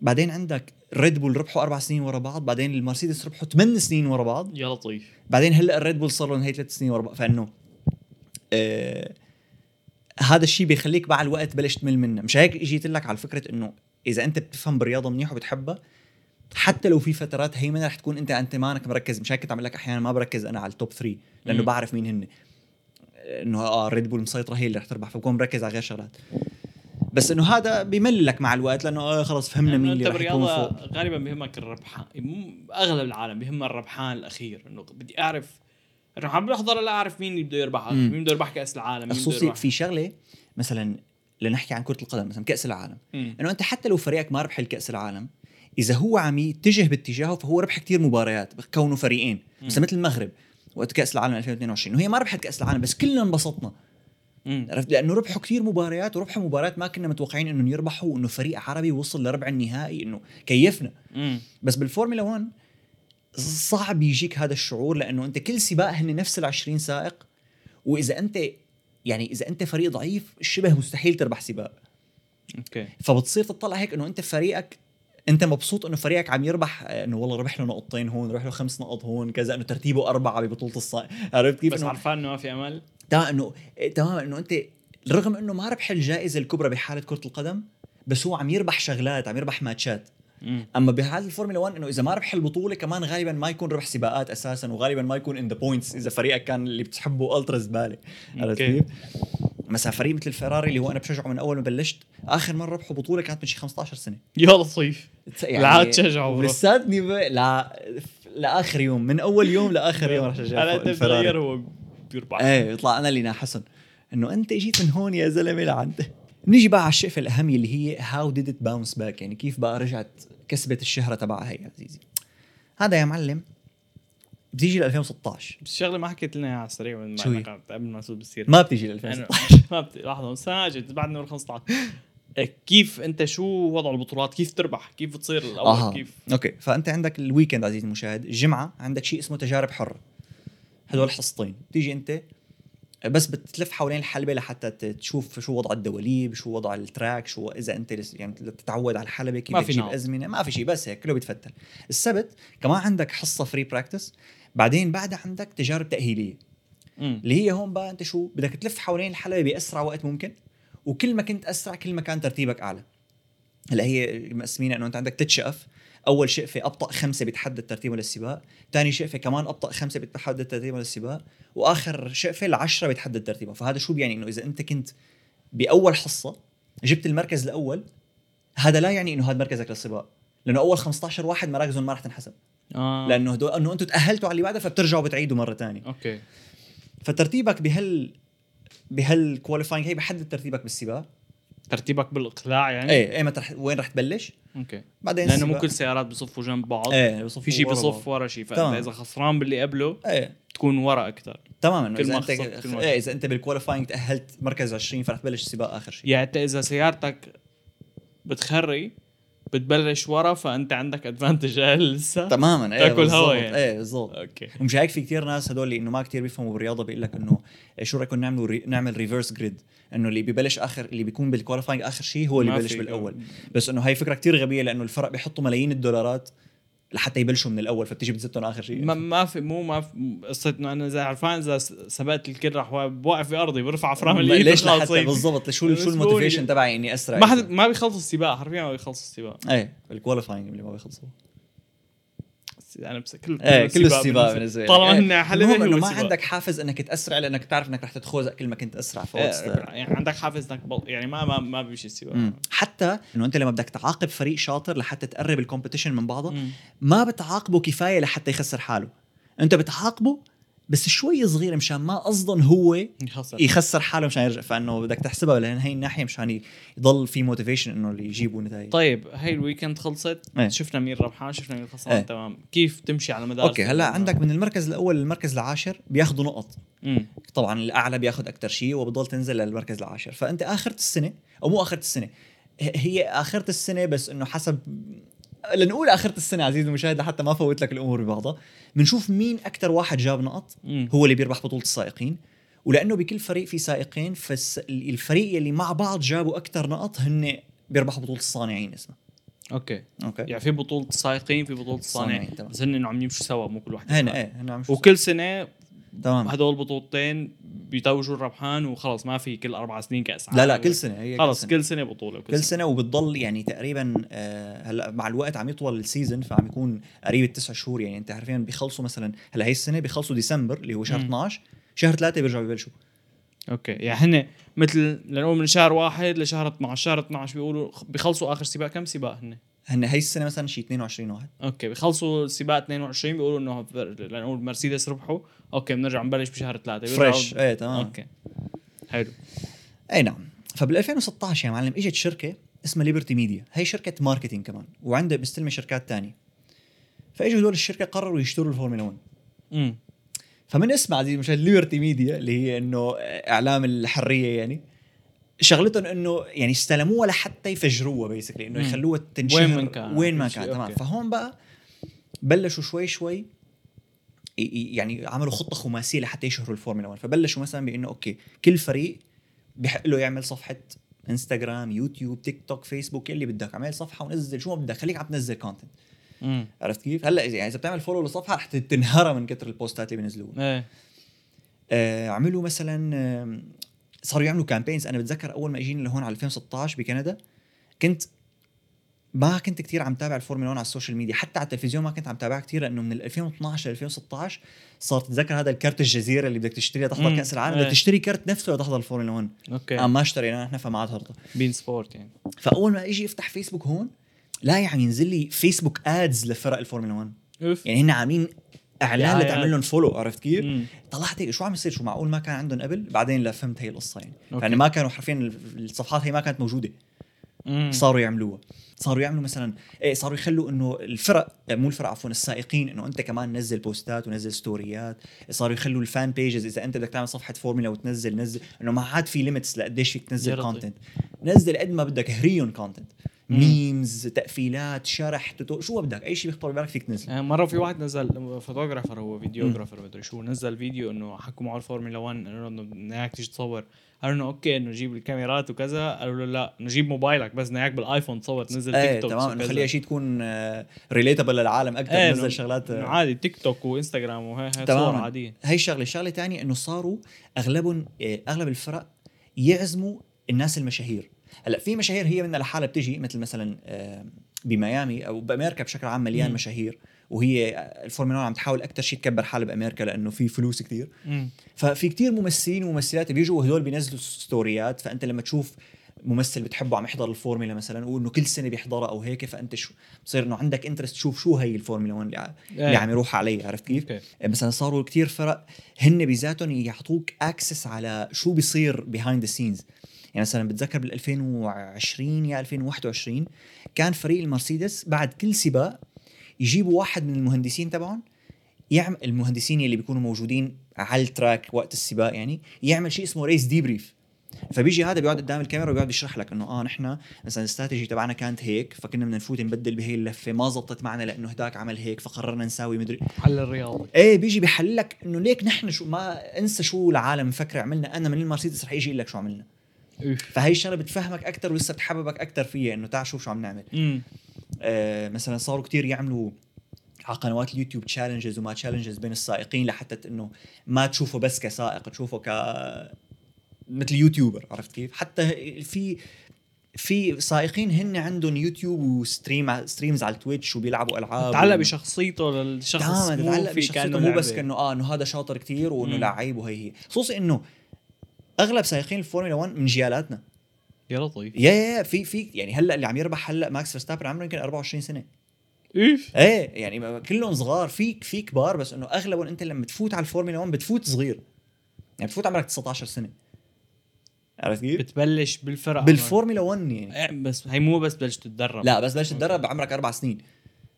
بعدين عندك ريد بول ربحوا أربع سنين ورا بعض بعدين المرسيدس ربحوا ثمان سنين ورا بعض. يا لطيف بعدين هلأ الريد بول صار لهم هي ثلاث سنين ورا بعض. فإنه آه هذا الشيء بيخليك مع الوقت بلش تمل منه. مش هيك جيت لك على فكرة إنه إذا أنت بتفهم بالرياضة منيح وبتحبها حتى لو في فترات هيمنة رح تكون أنت أنت مانك مركز. مش هيك كنت عم لك أحيانا ما بركز أنا على التوب 3 لأنه. بعرف مين هن إنه آه ريد بول مسيطرة هي اللي رح تربح فبكون مركز على غير شغلات. بس إنه هذا بمل لك مع الوقت لأنه آه خلص فهمنا لأنه مين اللي رح يكون فوق. غالبا بيهمك الربحان أغلب العالم بيهم الربحان الأخير. إنه بدي أعرف انه عم بحضر لا أعرف مين اللي بده يربح. مين بده يربح كأس العالم خصوصي في شغلة مثلا لنحكي عن كرة القدم مثلا كأس العالم. إنه أنت حتى لو فريقك ما ربح الكأس العالم إذا هو عم يتجه باتجاهه فهو ربح كتير مباريات كونه فريقين. مثلا مثل المغرب وقت كأس العالم 2022 وهي ما ربحت كأس العالم بس كلنا انبسطنا. عرفت؟ لأنه ربحوا كتير مباريات وربحوا مباريات ما كنا متوقعين انه يربحوا وإنه فريق عربي وصل لربع النهائي إنه كيفنا. مم. بس بالفورمولا 1 صعب يجيك هذا الشعور لأنه أنت كل سباق هن نفس ال 20 سائق وإذا أنت يعني إذا أنت فريق ضعيف شبه مستحيل تربح سباق. أوكي. فبتصير تطلع هيك إنه أنت فريقك انت مبسوط انه فريقك عم يربح آه، انه والله ربح له نقطتين هون ربح له خمس نقط هون كذا انه ترتيبه أربعة ببطولة الصانعين عرفت كيف بس عرفان إنه ما في أمل تا إنه إيه، تماما إنه أنت رغم إنه ما ربح الجائزة الكبرى بحالة كرة القدم بس هو عم يربح شغلات عم يربح ماتشات مم. أما بحاله الفورمولا 1 إنه إذا ما ربح البطولة كمان غالبا ما يكون ربح سباقات أساسا وغالبا ما يكون in the points إذا فريقك كان اللي بتحبه ultra زبالة عرفت. كيف؟ مثلا فريق مثل الفيراري اللي هو أنا بشجعه من أول ما بلشت. آخر مرة ربحوا بطولة كانت من شي 15 سنة. يا لطيف. يعني لا تشجعه. لساتني ب... لا لآخر يوم من أول يوم لآخر يوم رح شجع الفيراري. بتغير هو بيربح إيه يطلع أنا اللي ناحسن. إنه أنت اجيت من هون يا زلمة لعند. نيجي بقى على الشقفه الأهم اللي هي how did it bounce back يعني كيف بقى رجعت كسبت الشهرة تبعها هي عزيزي. هذا يا معلم بتيجي ل 2016 بس شغله ما حكيت لنا إياها على السريع من شو هي؟ ما- قبل ما نسوق بالسيره ما بتيجي ل أنا- 2016 ما بت... لحظة اجت بعد نور 15 إيه، كيف أنت شو وضع البطولات؟ كيف تربح؟ كيف تصير الأول؟ أها. كيف؟ أوكي فأنت عندك ال weekend عزيزي المشاهد الجمعه عندك شيء اسمه تجارب حره هدول حصتين. بتيجي أنت بس بتلف حوالين الحلبة لحتى تشوف شو وضع الدواليب شو وضع ال track شو إذا أنت يعني تتعود على الحلبة كيف ما في تجيب. أزمنة. ما في شيء بس هيك كله بيتفتل. السبت كمان عندك حصة free practice بعدين بعدها عندك تجارب تأهيلية. مم. اللي هي هون بقى انت شو بدك تلف حوالين الحلبة بأسرع وقت ممكن وكل ما كنت أسرع كل ما كان ترتيبك أعلى. هلأ هي مقسمينها إنه أنت عندك ثلاث شقف أول شقفة أبطأ خمسة بتحدد ترتيبه للسباق ثاني شقفة كمان أبطأ خمسة بتحدد ترتيبه للسباق وآخر شقفة العشرة بتحدد ترتيبه فهذا شو بيعني؟ إنه إذا أنت كنت بأول حصة جبت المركز الأول هذا لا يعني إنه هذا مركزك للسباق لأنه أول 15 واحد مراكزهم ما رح تنحسب. آه. لأنه هدول إنه أنتم تأهلتوا على اللي بعدها فبترجعوا بتعيدوا مرة ثانية أوكي. فترتيبك بهال بهال qualifying هي بحدد ترتيبك بالسباق. ترتيبك بالإقلاع يعني؟ إيه ايمتى رح وين رح تبلش؟ أوكي. بعدين لأنه مو كل السيارات بصفوا جنب بعض. إيه بصفوا في شيء بصف. ورا شيء. فانت إذا خسران باللي قبله إيه. تكون ورا أكثر. تماما كل إذا ما أنت خسرت كل ما- إيه إذا أنت بال qualifying تأهلت مركز 20 فرح تبلش السباق آخر شيء يعني أنت إذا سيارتك بتخري بتبلش ورا فأنت عندك advantage أقل لسه. تماما. إيه تاكل. هوا يعني. إيه بالضبط. أوكي. ومش هيك في كثير ناس هدول اللي إنه ما كثير بيفهموا بالرياضة بيقول لك إنه شو رأيكم نعملوا re... نعمل reverse grid إنه اللي ببلش آخر اللي بيكون بال qualifying آخر شيء هو اللي ببلش بالأول. بس إنه هاي فكرة كتير غبية لأنه الفرق بيحطوا ملايين الدولارات لحتى يبلشوا من الأول فبتيجي بتزتهم آخر شيء. ما ما في مو ما في قصة إنه أنا زي عرفان إذا سبقت الكل راح بوقف في أرضي برفع ما- الايد ليش لحتى. بالضبط. شو شو ال motivation تبعي إني أسرع ما حد ما بيخلص السباق حرفيا ما بيخلص السباق. إيه ال qualifying اللي ما بيخلصوا أنا بس كل إيه كل السباق بالنسبة لك. طالما إيه. هن حلبة المهم هو إنه ما. عندك حافز إنك تأسرع لأنك تعرف إنك رح تتخوزق كل ما كنت أسرع إيه، فوقت يعني عندك حافز إنك. يعني ما ما ما بيمشي السباق. حتى إنه أنت لما بدك تعاقب فريق شاطر لحتى تقرب ال competition من بعضه. ما بتعاقبه كفاية لحتى يخسر حاله أنت بتعاقبه بس شوي صغيرة مشان ما أصلا هو يخسر. يخسر حاله مشان يرجع. فإنه بدك تحسبها لأن هي الناحيه مشان يضل في motivation إنه اللي يجيبوا نتائج. طيب هاي ال weekend خلصت. إيه. شفنا مين ربحان شفنا مين خسران إيه. تمام. كيف تمشي على مدار أوكي هلأ عندك من المركز الأول للمركز العاشر بياخذوا نقط. امم طبعا الأعلى بياخذ أكثر شيء وبضل تنزل للمركز العاشر. فأنت آخرة السنة أو مو آخرة السنة هي آخرة السنة بس إنه حسب لنقول آخرة السنة عزيزي المشاهد لحتى ما فوت لك الأمور ببعضها بنشوف مين أكثر واحد جاب نقط. هو اللي بيربح بطولة السائقين ولأنه بكل فريق في سائقين فالفريق اللي مع بعض جابوا أكثر نقط هن بيربحوا بطولة الصانعين اسمها أوكي أوكي يعني في بطولة السائقين في بطولة الصانعين. بس هن عم يمشوا سوا مو كل واحد لحاله. إيه هنا عم وكل سنة تمام هدول البطولتين بيتوجوا الربحان وخلص ما في كل أربع سنين كأس لا لا عالم. كل سنة هي خلص. كل سنة بطولة كل سنة وبتضل يعني تقريبا آه، هلأ مع الوقت عم يطول ال season فعم يكون قريب التسع شهور يعني أنت عارفين بيخلصوا مثلا هلأ هي السنة بيخلصوا ديسمبر اللي هو شهر مم. 12 شهر ثلاثة بيرجعوا يبلشوا أوكي يعني هن مثل لنقول من شهر واحد لشهر 12 شهر 12 بيقولوا بيخلصوا آخر سباق كم سباق هن؟ هن هي السنة مثلا شي 22 واحد. أوكي بيخلصوا سباق 22 بيقولوا إنه لنقول مرسيدس ربحوا. أوكي بنرجع نبلش بشهر ثلاثة fresh إيه تمام. أوكي. حلو. إي نعم. فبال 2016 يا معلم إجت شركة اسمها ليبرتي ميديا هي شركة marketing كمان وعندها مستلمه شركات تانية. فإجوا هدول الشركة قرروا يشتروا الفورمولا 1 امم فمن اسم عزيزي المشاهد ليبرتي ميديا اللي هي إنه إعلام الحرية يعني شغلتهم إنه يعني استلموها لحتى يفجروها basically إنه. يخلوها تنشهر وين ما كان. وين ما كان تمام. فهون بقى بلشوا شوي شوي يعني عملوا خطة خماسية لحتى يشهروا الفورمولا 1 فبلشوا مثلا بإنه أوكي كل فريق بحق له يعمل صفحة انستغرام يوتيوب تيك توك فيسبوك اللي بدك. اعمل صفحة ونزل. شو ما بدك خليك عم تنزل content عرفت كيف؟ هلأ يعني إذا بتعمل follow لصفحة رح تنهرى من كثر البوستات اللي بينزلوها إيه. آه عملوا مثلا آه صاروا يعملوا campaigns أنا بتذكر أول ما اجيني لهون على 2016 بكندا كنت ما كنت كتير عم تابع الفورمولا 1 على ال social media. حتى على التلفزيون ما كنت عم تابعها كتير لأنه من 2012 ل 2016 صار تتذكر هذا الكرت الجزيرة اللي بدك تشتريه لتحضر. كأس العالم. إيه. بدك تشتري كرت نفسه لتحضر الفورمولا 1 أوكي. أنا ما اشترينا نحن فما عاد هرطة. بين سبورت يعني. فأول ما أجي افتح فيسبوك هون لا يعني ينزل لي فيسبوك ads لفرق الفورمولا 1 أوف. يعني هن عاملين إعلان دعايات. لتعمل لهم follow عرفت كيف؟ مم. طلعت هيك شو عم يصير شو معقول ما كان عندهم قبل بعدين لا فهمت هي القصة يعني أوكي. يعني ما كانوا حرفيا الصفحات هي ما كانت موجودة مم. صاروا يعملوها صاروا يعملوا مثلا إيه صاروا يخلوا إنه الفرق مو الفرق عفوا السائقين إنه أنت كمان نزل بوستات ونزل ستوريات صاروا يخلوا ال fan pages إذا أنت بدك تعمل صفحة فورمولا وتنزل نزل إنه ما عاد في limits لقديش فيك تنزل. content نزل قد ما بدك هريهم content memes تقفيلات شرح توتو شو بدك؟ أي شيء بيخطر ببالك فيك تنزل. يعني مرة في واحد نزل photographer هو videographer مدري شو نزل فيديو إنه حكوا معه الفورمولا 1 قالوا له إنه بدنا اياك تيجي تصور. قالوا له أوكي إنه جيب الكاميرات وكذا. قالوا له لا إنه جيب موبايلك بس بدنا اياك بالآيفون تصور تنزل إيه تيك توك تمام. انه خليها شيء تكون relatable للعالم أكثر إيه نزل شغلات آه، عادي تيك توك وانستغرام وهي هي صور عادية. هي الشغله الشغله الثانية إنه صاروا أغلبهم آه، أغلب الفرق يعزموا الناس المشاهير. هلأ في مشاهير هي منها لحالها بتجي مثل مثلا آه، بميامي أو بأمريكا بشكل عام مليان مم. مشاهير وهي آه، الفورمولا 1 عم تحاول أكثر شيء تكبر حالها بأمريكا لأنه في فلوس كثير. ففي كتير ممثلين وممثلات بيجوا وهدول بينزلوا ستوريات فأنت لما تشوف ممثل بتحبه عم يحضر الفورمولا مثلا وانه كل سنة بيحضرها أو هيك فأنت شو بصير إنه عندك interest تشوف شو هي الفورمولا 1 اللي, اللي عم يروح عليه عرفت كيف؟ أوكي مثلا صاروا كتير فرق هن بذاتهم يعطوك access على شو بيصير behind the scenes يعني مثلا بتذكر بال 2020 يا 2021 كان فريق المرسيدس بعد كل سباق يجيبوا واحد من المهندسين تبعهم يعمل المهندسين اللي بيكونوا موجودين على ال track وقت السباق يعني يعمل شيء اسمه race debrief فبيجي هذا بيقعد قدام الكاميرا وبيقعد يشرح لك إنه آه نحن مثلا الاستراتيجي تبعنا كانت هيك فكنا بدنا نفوت نبدل بهي اللفة ما زبطت معنا لأنه هداك عمل هيك فقررنا نساوي مدري حل الرياضي. إيه بيجي بيحلل لك إنه ليك نحن شو ما أنسى شو العالم مفكر عملنا أنا من المرسيدس رح يجي يقول لك شو عملنا. فهي الشغلة بتفهمك أكثر ولسه بتحببك أكثر فيها إنه تعال شوف شو عم نعمل آه مثلا صاروا كتير يعملوا على قنوات اليوتيوب challenges وما challenges بين السائقين لحتى إنه ما تشوفه بس كسائق تشوفه ك مثل YouTuber عرفت كيف؟ حتى في في سائقين هن عندهم يوتيوب و stream streams على التويتش وبيلعبوا ألعاب تعلق و- بشخصيته للشخص تماما تتعلق بشخصيته مو بس. كأنه آه إنه هذا شاطر كتير وإنه. لعيب وهي هي خصوصي إنه أغلب سائقين الفورمولا 1 من جيالاتنا. يا لطيف يا يا في في يعني هلأ اللي عم يربح هلأ ماكس فيرستابن عمره يمكن 24 سنة. اوف إيه يعني كلهم صغار. في في كبار بس إنه أغلبهم أنت لما تفوت على الفورمولا 1 بتفوت صغير. يعني بتفوت عمرك 19 سنة. عرفت كيف؟ بتبلش بالفرق بالفورمولا 1 يعني. إيه، بس هي مو بس بلش تتدرب. لا بس بلش تتدرب بعمرك أربع سنين.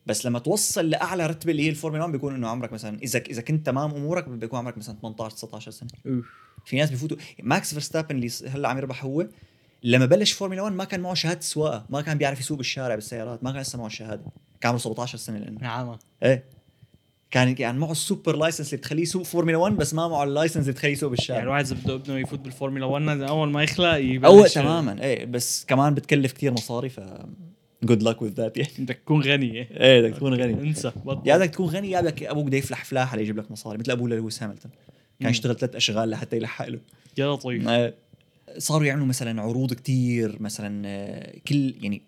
بس لما توصل لأعلى رتبة اللي هي الفورمولا 1 بيكون إنه عمرك مثلا إذا إذا كنت تمام أمورك بيكون عمرك مثلا 18 19 سنة. أوف. في ناس بيفوتوا. ماكس فيرستابن اللي هلأ عم يربح هو لما بلش فورمولا 1 ما كان معه شهادة سواقة ما كان بيعرف يسوق بالشارع بالسيارات ما كان لسه معه الشهاده كان عمره 17 سنة لأنه. نعم إيه. كان يعني معه ال super license اللي بتخليه يسوق فورمولا 1 بس ما معه ال license اللي بتخليه يسوق يعني بالشارع الواحد إذا بده ابنه يفوت بالفورمولا 1 لازم أول ما يخلق يبلش أول تماما إيه. بس كمان بتكلف كتير مصاري ف good luck with that يعني. بدك تكون غني إيه. إيه بدك تكون غني. انسى بطل. يا بدك تكون غني يا بدك أبوك بده يفلح فلاحه ليجيب لك مصاري مثل ابوه لويس هاملتون. كان. يشتغل ثلاث أشغال لحتى يلحق له يا لطيف صاروا يعملوا مثلا عروض كتير مثلا آه، كل يعني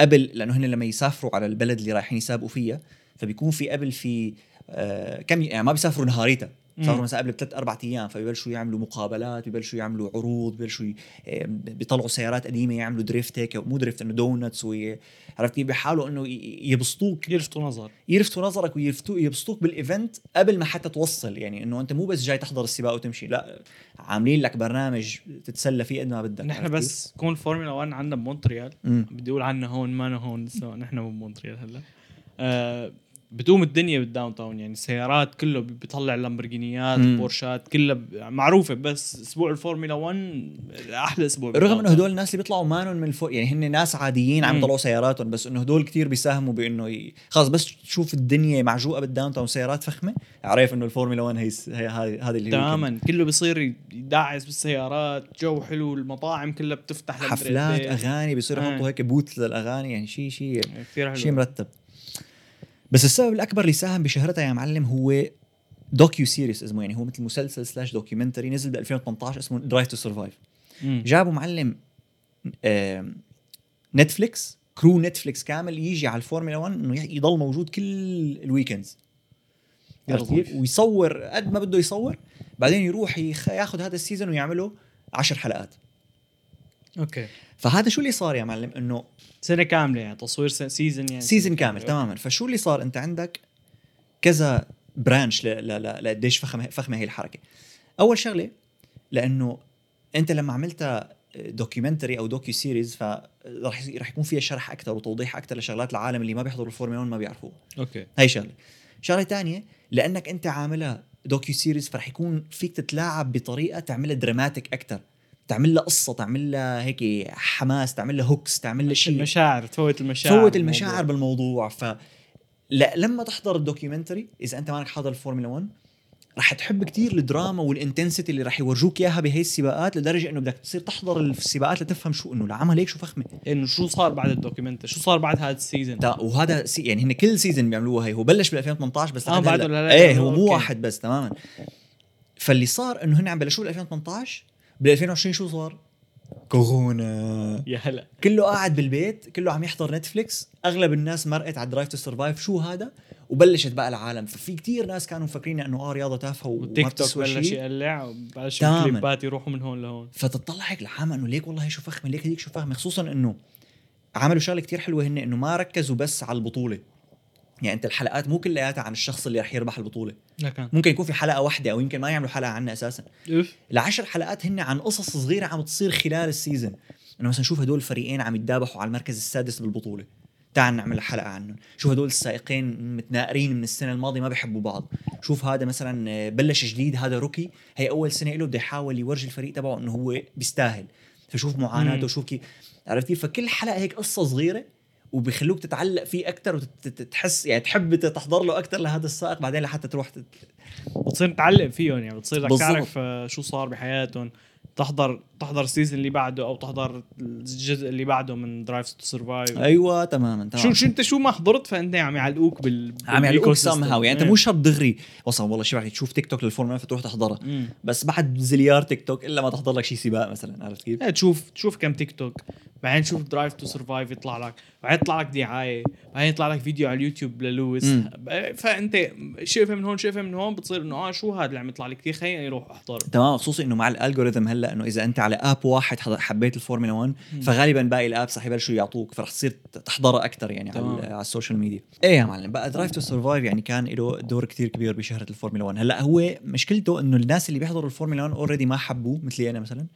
قبل لأنه هن لما يسافروا على البلد اللي رايحين يسابقوا فيها فبيكون في قبل في آه، كم يعني ما بيسافروا نهاريتا مم. صاروا مثلا قبل بثلاث أربع أيام فبيبلشوا يعملوا مقابلات بيبلشوا يعملوا عروض ي- آه، بيطلعوا سيارات قديمة يعملوا drift هيك مو drift إنه donuts وي- عرفت كيف؟ بيحاولوا إنه يبسطوك. يلفتوا نظر. يلفتوا نظرك ويفتوا يبسطوك بال event قبل ما حتى توصل يعني إنه أنت مو بس جاي تحضر السباق وتمشي لا عاملين لك برنامج تتسلى فيه قد ما بدك نحن بس كون فورمولا 1 عندنا بمونتريال. بدي أقول عنه هون ما هون نحن بمونتريال هلأ. آه بتقوم الدنيا بال downtown يعني السيارات كله بي- بيطلع لامبرجينيات. بورشات كلها معروفة بس أسبوع الفورمولا 1 أحلى أسبوع رغم إنه هدول الناس اللي بيطلعوا مانن من الفوق يعني هن ناس عاديين عم. يطلعوا سياراتهم بس إنه هدول كتير بيساهموا بإنه ي... خلص بس تشوف الدنيا معجوقة بال downtown سيارات فخمة عارف إنه الفورمولا 1 هي هذا اللي تماما كله بيصير يدعس بالسيارات جو حلو المطاعم كلها بتفتح حفلات. أغاني بيصيروا آه. يحطوا هيك بوت للأغاني يعني شيء شيء كثير شيء مرتب بس السبب الأكبر اللي ساهم بشهرتها يا معلم هو docuseries اسمه يعني هو مثل مسلسل سلاش documentary نزل ب 2018 اسمه Drive to Survive. جابوا معلم نتفليكس crew نتفليكس كامل يجي على الفورمولا 1 إنه يضل موجود كل ال weekends. ويصور قد ما بده يصور بعدين يروح. ياخذ هذا ال season ويعمله عشر حلقات أوكي فهذا شو اللي صار يا معلم؟ إنه سنة كاملة يعني تصوير season يعني season كامل تماما. فشو اللي صار؟ أنت عندك كذا branch ل- ل- ل- لقديش فخمة فخمة هي الحركة. أول شغلة لأنه أنت لما عملتها documentary أو docuseries فرح رح يكون فيها شرح أكثر وتوضيح أكثر لشغلات العالم اللي ما بيحضروا الفورمولا 1 ما بيعرفوها. أوكي. هاي شغلة. شغلة تانية لأنك أنت عاملها docuseries فرح يكون فيك تتلاعب بطريقة تعملها dramatic أكثر تعمل لها قصة تعمل لها هيك حماس تعمل لها hooks تعمل لها شيء المشاعر تفوت المشاعر فوت المشاعر بالموضوع. ف لا لما تحضر ال documentary إذا أنت مانك حاضر الفورمولا 1 رح تحب كتير الدراما وال intensity اللي رح يورجوك إياها بهي السباقات لدرجة إنه بدك تصير تحضر السباقات لتفهم شو إنه العمل هيك شو فخمة. إنه شو صار بعد ال documentary شو صار بعد هذا ال season تا وهذا سي يعني هن كل season بيعملوها هي. هو بلش بال 2018 بس لحد بعده إيه هو مو. واحد بس تماما. فاللي صار إنه هن عم بلشوا بال 2018 بال 2020 شو صار؟ كورونا. يا هلا. كله قاعد بالبيت كله عم يحضر نتفليكس. أغلب الناس مرقت على Drive to Survive شو هذا؟ وبلشت بقى العالم. ففي كتير ناس كانوا مفكرين إنه آه رياضة تافهة وما والتيك توك بلش يقلع وبلش. الكليبات يروحوا من هون لهون. فتطلع هيك العامة إنه ليك والله شو فخمة ليك هذيك شو فخمة. خصوصا إنه عملوا شغلة كتير حلوة هن إنه ما ركزوا بس على البطولة. يعني انت الحلقات مو كلياتها عن الشخص اللي رح يربح البطولة. لكن ممكن يكون في حلقة واحدة أو يمكن ما يعملوا حلقة عنها أساسا. اوف العشر حلقات هن عن قصص صغيرة عم تصير خلال ال season انه مثلا شوف هدول الفريقين عم يتدابحوا على المركز السادس بالبطولة. تعال نعمل حلقة عنهم. شوف هدول السائقين متناقرين من السنة الماضية ما بيحبوا بعض. شوف هذا مثلا آه، بلش جديد هذا rookie. هي أول سنة له بده يحاول يورجي الفريق تبعه إنه هو بيستاهل. فشوف معاناته مم. وشوف كيف عرفت كيف؟ فكل حلقة هيك قصة صغيرة وبيخلوك تتعلق فيه أكثر وتحس يعني تحب تحضر له أكثر لهذا السائق بعدين لحتى تروح تت... بتصير تعلق فيهم يعني بتصير بدك. تعرف آه، شو صار بحياتهم تحضر تحضر ال season اللي بعده أو تحضر الجزء اللي بعده من Drive to Survive أيوه تماما تماما شو شو أنت شو ما حضرت فأنت عم يعلقوك بال عم يعلقوك. سم هاو يعني أنت إيه. مو شرط دغري. وصل والله شو تشوف تيك توك للفورمولا فتروح تحضرها. بس بعد زليار تيك توك إلا ما تحضر لك شيء سباق مثلا عرفت كيف؟ إيه تشوف تشوف كم تيك توك بعدين تشوف درايف تو سرفايف يطلع لك. بعدين يطلع لك دعاية. بعدين يطلع لك فيديو على اليوتيوب للويس. مم. فأنت شايفه من هون شايفه من هون بتصير إنه آه شو هذا اللي عم يطلع لي كثير خليني أروح أحضره. تمام خصوصي إنه مع ال algorithm هلا هلأ إنه إذا أنت على app واحد حبيت الفورمولا 1 فغالبا باقي ال apps رح يبلشوا يعطوك فرح تصير تحضرها أكثر يعني تمام. على, على ال social media. إيه يا معلم بقى Drive to Survive يعني كان له دور كتير كبير بشهرة الفورمولا 1 هلأ هو مشكلته إنه الناس اللي بيحضروا الفورمولا 1 already ما حبوه مثلي أنا مثلا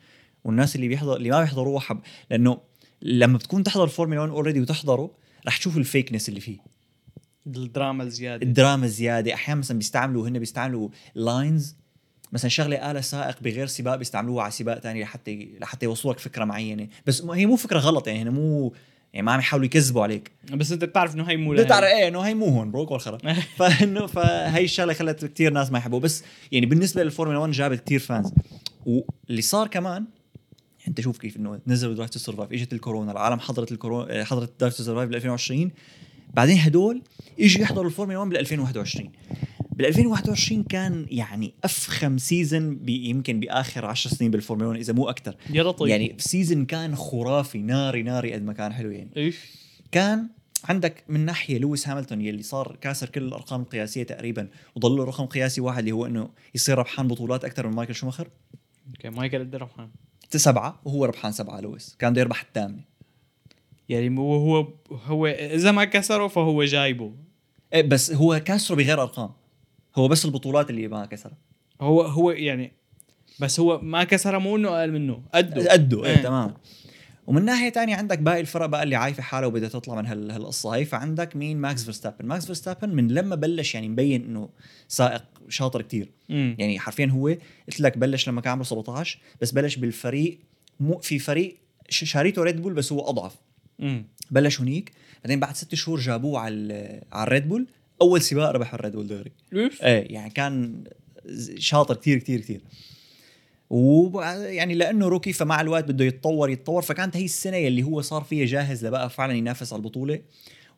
والناس اللي بيحضر اللي ما بيحضروه حب لأنه لما بتكون تحضر الفورمولا 1 already وتحضره رح تشوف ال fakeness اللي فيه. الدراما الزيادة. الدراما زياده أحيانا مثلا بيستعملوا هن بيستعملوا lines مثلا شغلة قالها سائق بغير سباق بيستعملوها على سباق ثاني لحتى لحتى يوصلوا لك فكرة معينة. بس هي مو فكرة غلط يعني مو يعني ما عم يحاولوا يكذبوا عليك. بس انت بتعرف إنه هي مو بدك لهي. تعرف إيه إنه هي مو هون broke والخرا فإنه فهي الشغلة خلت كثير ناس ما يحبوه بس يعني بالنسبة للفورمولا 1 جابت كثير fans واللي صار كمان أنت شوف كيف إنه نزلوا Drive to Survive إجت الكورونا العالم حضرت الكورونا حضرت Drive to Survive بال 2020 بعدين هدول إجوا يحضروا الفورمولا 1 بال 2021 بال 2021 كان يعني أفخم season يمكن بآخر 10 سنين بالفورمولا 1 إذا مو أكثر يا لطيف يعني season كان خرافي ناري ناري قد ما كان حلو يعني. إيش؟ كان عندك من ناحية لويس هاملتون يلي صار كاسر كل الأرقام القياسية تقريبا وضل له رقم قياسي واحد اللي هو إنه يصير ربحان بطولات أكثر من مايكل شوماخر. أوكي مايكل قد ربحان؟ سبعه وهو ربحان سبعة لويس. كان بده يربح الثامنة. يعني هو هو هو إذا ما كسره فهو جايبه. إيه بس هو كاسره بغير أرقام. هو بس البطولات اللي ما كسرها. هو هو يعني بس هو ما كسره مو إنه أقل منه قده قده إيه إيه. تمام. ومن ناحية تانية عندك باقي الفرق بقى اللي عايفة حاله وبدها تطلع من هال- هالقصه هي فعندك مين؟ ماكس فيرستابن. ماكس فيرستابن من لما بلش يعني مبين إنه سائق شاطر كتير. امم يعني حرفيا هو قلت لك بلش لما كان عمره 17 بس بلش بالفريق مو في فريق شاريته ريد بول بس هو أضعف. بلش هنيك بعدين بعد ست شهور جابوه على على الريد بول أول سباق ربح الريد بول إيش إيه يعني كان شاطر كتير كتير كتير و يعني لأنه rookie فمع الوقت بده يتطور يتطور. فكانت هي السنة اللي هو صار فيها جاهز لبقى فعلا ينافس على البطولة.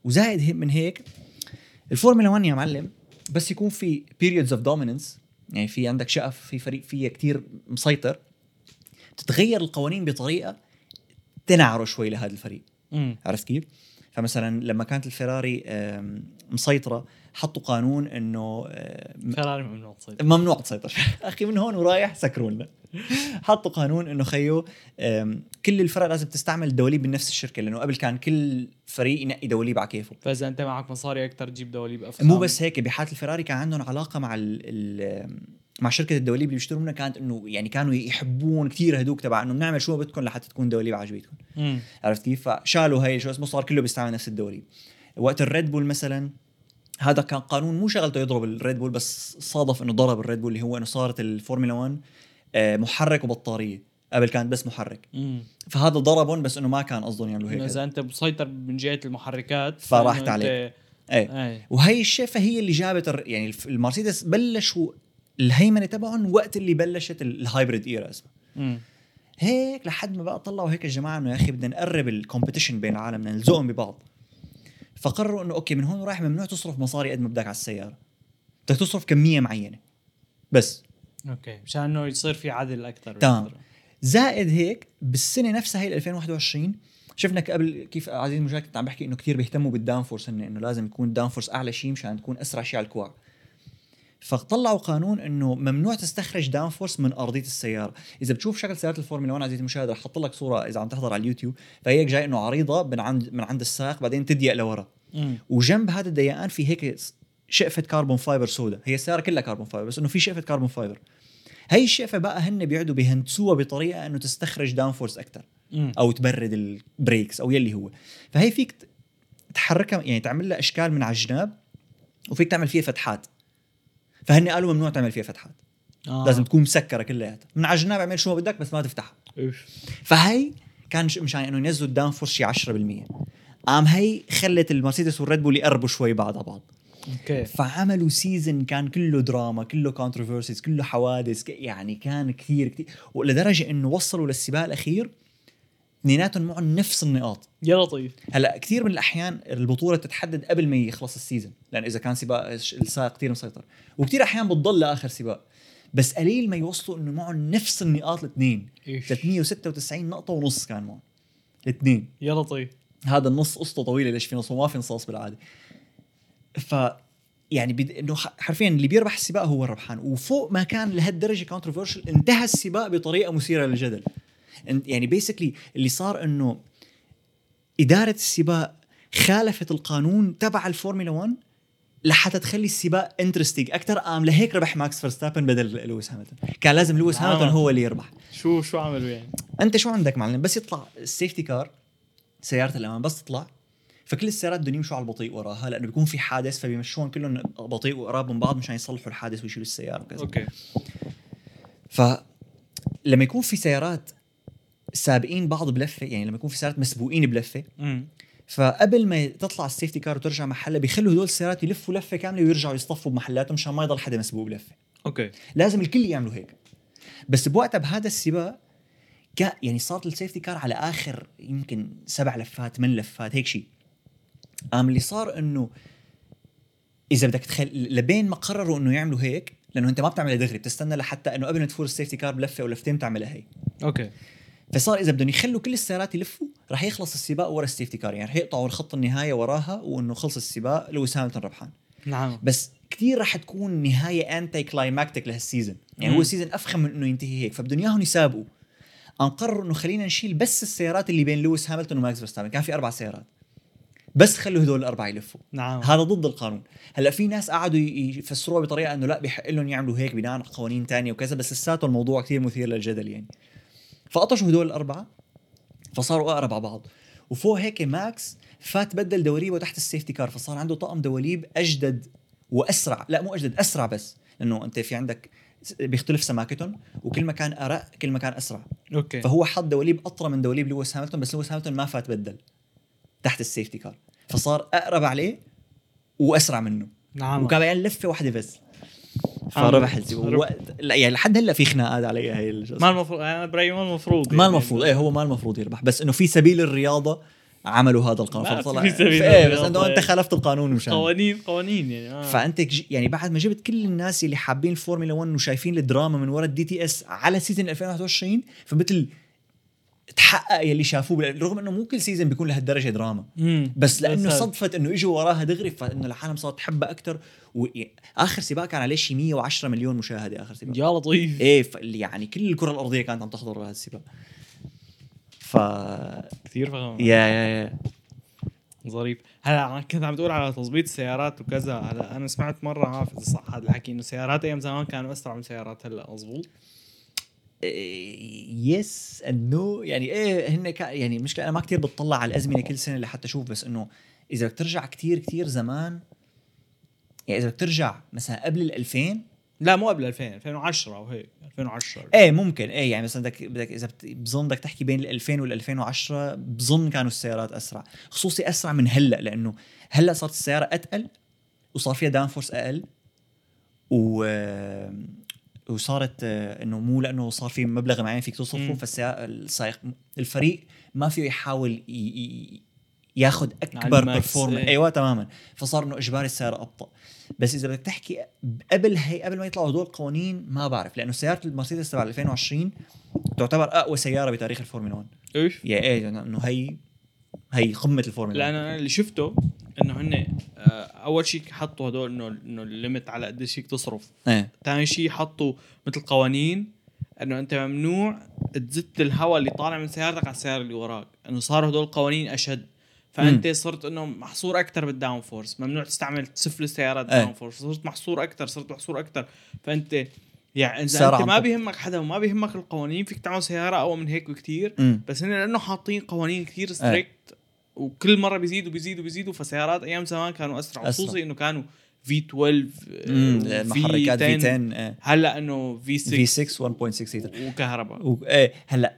وزائد من هيك الفورمولا 1 يا معلم بس يكون في periods of dominance. يعني في عندك شقف في فريق فيها كتير مسيطر. تتغير القوانين بطريقة تنعره شوي لهذا الفريق. عرفت كيف؟ فمثلا لما كانت الفيراري مسيطرة حطوا قانون إنه فيراري ممنوع تصيد ممنوع تسيطر. أخي من هون ورايح سكروا لنا حطوا قانون إنه خيو كل الفرق لازم تستعمل دواليب من نفس الشركة لأنه قبل كان كل فريق ينقي دواليب على كيفه. فإذا أنت معك مصاري أكثر تجيب دواليب افخم مو بس هيك بحالة الفيراري كان عندهم علاقة مع ال ال مع شركة الدواليب اللي بيشتروا منها كانت إنه يعني كانوا يحبون كثير هدوك تبع إنه بنعمل شو بدكم لحتى تكون دواليب عجبتكم عرفت كيف؟ فشالوا هي شو اسمه صار كله بيستعمل نفس الدواليب وقت الريد بول مثلا هذا كان قانون مو شغلته يضرب الريد بول بس صادف إنه ضرب الريد بول اللي هو إنه صارت الفورمولا 1 آه، محرك وبطارية. قبل كانت بس محرك. امم فهذا ضربهم بس إنه ما كان قصدهم يعملوا هيك. إذا أنت مسيطر من جهة المحركات فراحت عليك. إيه. إيه. وهي الشغلة هي اللي جابت يعني المرسيدس بلشوا الهيمنة تبعهم وقت اللي بلشت ال- ال hybrid era اسمها هيك لحد ما بقى طلعوا هيك الجماعة إنه يا أخي بدنا نقرب ال competition بين العالم بدنا نلزقهم ببعض. فقرروا إنه okay من هون ورايح ممنوع تصرف مصاري قد ما بدك على السيارة. بدك تصرف كمية معينة. بس. okay. مشان إنه يصير في عدل أكثر تمام. زائد هيك بالسنة نفسها هي 2021 شفنا قبل كيف عزيز المشاهد كنت عم بحكي إنه كثير بيهتموا بال downforce هن إنه لازم يكون ال downforce أعلى شيء مشان تكون أسرع شيء على الكوع. فطلعوا قانون إنه ممنوع تستخرج downforce من أرضية السيارة، إذا بتشوف شكل سيارة الفورمولا 1 عزيزي المشاهد رح أحط لك صورة إذا عم تحضر على اليوتيوب. فهي جاي إنه عريضة من عند من عند الساق بعدين تضيق لورا. وجنب هذا الضيقان في هيك شقفة carbon fiber سودا هي السيارة كلها carbon fiber بس إنه في شقفة carbon fiber هي الشقفة بقى هن بيقعدوا بيهندسوها بطريقة إنه تستخرج downforce أكثر أو تبرد ال brakes أو يلي هو. فهي فيك تحركها يعني تعمل لها أشكال من على الجناب وفيك تعمل فيها فتحات. فهن قالوا ممنوع تعمل فيها فتحات. آه. لازم تكون مسكرة كلياتها. من على الجناب اعمل شو ما بدك بس ما تفتحها. فهي كان مشان إنه ينزلوا ال downforce شي 10% قام هي خلت المرسيدس والريد بول يقربوا شوي بعض على بعض. okay. فعملوا season كان كله دراما كله controversies كله حوادث يعني كان كثير كثير. ولدرجة إنه وصلوا للسباق الأخير اثنيناتهم معهم نفس النقاط. يا لطيف. هلا كثير من الأحيان البطولة تتحدد قبل ما يخلص ال season لأن إذا كان سباق السائق كثير مسيطر. وكثير أحيان بتضل لآخر سباق. بس قليل ما يوصلوا إنه معهم نفس النقاط الاثنين. إيش. 396 نقطة ونص كان معهم. الاثنين. يا لطيف. هذا النص قصته طويلة ليش في نص وما في نصاص بالعادة. ف يعني بد... إنه حرفيا اللي بيربح السباق هو الربحان. وفوق ما كان لهالدرجة controversial انتهى السباق بطريقة مثيرة للجدل. يعني basically اللي صار إنه إدارة السباق خالفت القانون تبع الفورمولا 1 لحتى تخلي السباق interesting أكثر قام لهيك ربح ماكس فيرستابن بدل لويس هاميلتون كان لازم لويس آه. هاميلتون هو اللي يربح. شو شو عملوا يعني؟ أنت شو عندك معلم؟ بس يطلع ال safety car سيارة الأمان بس تطلع. فكل السيارات بدهم يمشوا على البطيء وراها لأنه بيكون في حادث فبيمشون كلهم بطيء وقراب من بعض مشان يصلحوا الحادث ويشيلوا السيارة وكذا. okay. فلما يكون في سيارات سابقين بعض بلفة يعني لما يكون في سيارات مسبوقين بلفة. امم فقبل ما تطلع ال safety car وترجع محلها بيخلوا هدول السيارات يلفوا لفة كاملة ويرجعوا يصطفوا بمحلاتهم مشان ما يضل حدا مسبوق بلفة. okay. لازم الكل يعملوا هيك. بس بوقتها بهذا السباق كا يعني صارت ال safety car على آخر يمكن سبع لفات ثمان لفات هيك شيء قام اللي صار إنه إذا بدك تخل لبين ما قرروا إنه يعملوا هيك لأنه أنت ما بتعملها دغري بتستنى لحتى إنه قبل ما تفوت ال safety car بلفة أو لفتين بتعملها هي. okay. فصار إذا بدهم يخلوا كل السيارات يلفوا رح يخلص السباق ورا ال safety car يعني رح يقطعوا الخط النهاية وراها وإنه خلص السباق لويس هاميلتون ربحان. نعم. بس كثير رح تكون نهاية anticlimactic لهال season يعني مم. هو season أفخم من إنه ينتهي هيك. فبدهم إياهم يسابقوا. قام قرروا إنه خلينا نشيل بس السيارات اللي بين لويس هاميلتون وماكس فيرستابن. كان في أربع سيارات. بس خلوا هدول الاربعه يلفوا. نعم. هذا ضد القانون. هلأ في ناس قعدوا يفسروها بطريقة إنه لأ بيحق لهم يعملوا هيك بناء على قوانين تانية وكذا بس لساته الموضوع كثير مثير للجدل يعني. فقطشوا هدول الأربعة فصاروا أقرب على بعض. وفوق هيك ماكس فات بدل دواليبه تحت ال safety car فصار عنده طقم دواليب أجدد وأسرع. لا مو أجدد أسرع بس. لأنه أنت في عندك بيختلف سماكتهم وكل ما كان أرق كل ما كان أسرع. okay. فهو حط دواليب أطرى من دواليب لويس هاميلتون بس لويس هاميلتون ما فات بدل تحت ال safety car. فصار أقرب عليه وأسرع منه. نعم. وكان لفة واحدة بس. عم- فربح السباق رب- و- لا يعني لحد هلا في خناقات عليها هي الجزء ما المفروض أنا برأيي ما المفروض ما يعني. المفروض إيه هو ما المفروض يربح بس إنه في سبيل الرياضة عملوا هذا القانون ما فطلع في سبيل إيه بس إنه أنت إيه. خالفت القانون مشان قوانين قوانين يعني آه. فأنت ج- يعني بعد ما جبت كل الناس اللي حابين الفورمولا 1 وشايفين الدراما من ورا ال DTS على season 2021 فمثل تحقق يلي شافوه رغم إنه مو كل season بيكون لهالدرجه دراما. مم. بس لأنه. صدفت إنه إجوا وراها دغري فإنه العالم صارت تحبها أكثر واخر سباق كان عليه شي 110 مليون مشاهدة آخر سباق. يا لطيف. إيه ف- يعني كل الكرة الأرضية كانت عم تحضر هذا السباق. ف كثير فخم. يا يا يا. ظريف. هلا كنت عم تقول على تظبيط السيارات وكذا. هلا أنا سمعت مرة ما اذا صح هذا الحكي إنه سيارات أيام زمان كانوا أسرع من سيارات هلا مزبوط yes and no يعني إيه هن يعني المشكلة أنا ما كتير بتطلع على الأزمنة كل سنة لحتى أشوف بس إنه إذا بدك ترجع كتير كتير زمان يعني إذا بدك ترجع مثلا قبل ال 2000 لا مو قبل 2000 2010 أو هيك 2010 إيه ممكن. إيه يعني مثلا بدك بدك إذا بظن بدك تحكي بين ال 2000 وال 2010 بظن كانوا السيارات أسرع. خصوصي أسرع من هلأ لأنه هلأ صارت السيارة أتقل وصار فيها downforce أقل و وصارت آه، إنه مو لأنه صار في مبلغ معين فيك تصرفه مم. فالسيارة السائق الفريق ما فيه يحاول ياخذ أكبر ال max، perform إيه. أيوه تماما فصار إنه اجباري السيارة أبطأ بس إذا بدك تحكي قبل هي قبل ما يطلعوا هدول القوانين ما بعرف لأنه سيارة المرسيدس تبع 2020 تعتبر أقوى سيارة بتاريخ الفورمولا 1 إيش؟ يا إيه إنه هي هي قمة الفورمولا لأن 1 أنا اللي شفته إنه هن آه، أول شيء حطوا هدول إنه إنه ال limit على قديش فيك تصرف. إيه. ثاني شيء حطوا مثل قوانين إنه أنت ممنوع تزت الهواء اللي طالع من سيارتك على السيارة اللي وراك. إنه صاروا هدول القوانين أشد. فأنت صرت إنه محصور أكثر بال downforce ممنوع تستعمل تسفل السيارات إيه. downforce صرت محصور أكثر صرت محصور أكثر فأنت يعني اذا أنت ما بيهمك حدا وما بيهمك القوانين. فيك تعمل سيارة أقوى من هيك بكثير بس هن لأنه حاطين قوانين كثير strict وكل مرة بيزيدوا بيزيدوا بيزيدوا فسيارات أيام زمان كانوا أسرع. أسرع. خصوصي إنه كانوا V 12 امم آه، المحركات V 10 10 إيه هلأ إنه V 6 V 6 1.6 لتر وكهرباء. و... إيه هلأ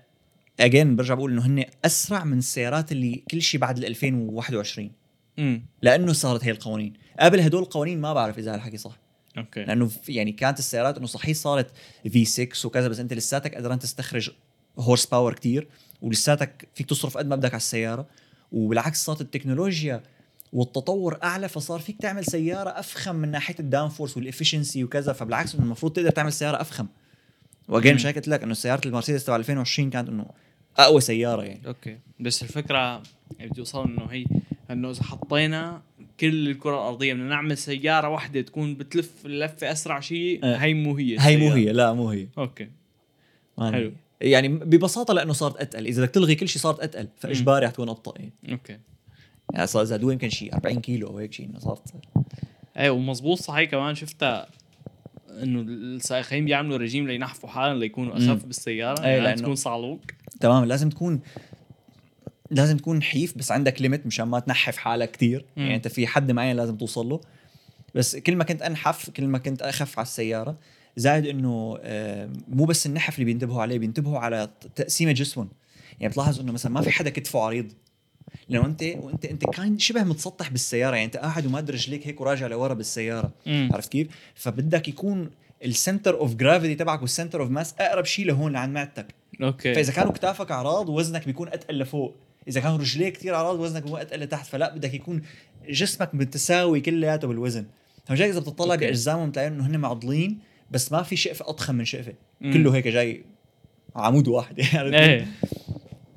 again برجع بقول إنه هن أسرع من السيارات اللي كل شيء بعد ال 2021 امم لأنه صارت هي القوانين. قبل هدول القوانين ما بعرف إذا هالحكي صح. okay. لأنه يعني كانت السيارات إنه صحيح صارت V 6 وكذا بس أنت لساتك قدران تستخرج horsepower كتير ولساتك فيك تصرف قد ما بدك على السيارة. وبالعكس صارت التكنولوجيا والتطور أعلى فصار فيك تعمل سيارة أفخم من ناحية ال downforce وال efficiency وكذا فبالعكس المفروض تقدر تعمل سيارة أفخم و again. مش قلت لك إنه سيارة المرسيدس تبع 2020 كانت إنه أقوى سيارة يعني okay بس الفكرة اللي بدي أوصل إنه هي إنه إذا حطينا كل الكرة الأرضية بدنا نعمل سيارة واحدة تكون بتلف اللفه أسرع شيء آه. هي مو هي هي مو. هي لا مو هي okay حلو. يعني ببساطة لأنه صارت أتقل. إذا بدك تلغي كل شيء صارت أتقل. فاجباري حتكون أبطأ يعني, okay. يعني صار زادوا يمكن شيء 40 كيلو أو هيك شيء إنه صارت إيه ومزبوط صحيح كمان شفتها إنه السائقين بيعملوا رجيم لينحفوا حالهم ليكونوا أخف. بالسيارة. إيه، يعني لأنه- تكون صعلوك تمام لازم تكون لازم تكون نحيف بس عندك limit مشان ما تنحف حالك كتير. مم. يعني أنت في حد معين لازم توصل له. بس كل ما كنت أنحف كل ما كنت أخف على السيارة زائد إنه آه، مو بس النحف اللي بينتبهوا عليه بينتبهوا على تقسيمه جسمهم يعني بتلاحظ إنه مثلا ما في حدا كتفه عريض. لأنه أنت وانت أنت كان شبه متسطح بالسيارة. يعني أنت قاعد وماد رجليك هيك وراجع لورا بالسيارة. مم. عرفت كيف؟ فبدك يكون ال center of gravity تبعك وال center of mass أقرب شيء لهون لعند معدتك. okay. فإذا كانوا كتافك عراض وزنك بيكون أتقل لفوق. إذا كانوا رجليك كثير عراض وزنك بيكون أتقل لتحت. فلا بدك يكون جسمك متساوي كلياته بالوزن. فمشان إذا بتطلع. باجسامهم بتلاقي إنه هن معضلين بس ما في شقفة أضخم من شقفة. كله هيك جاي عمود واحد يعني إيه.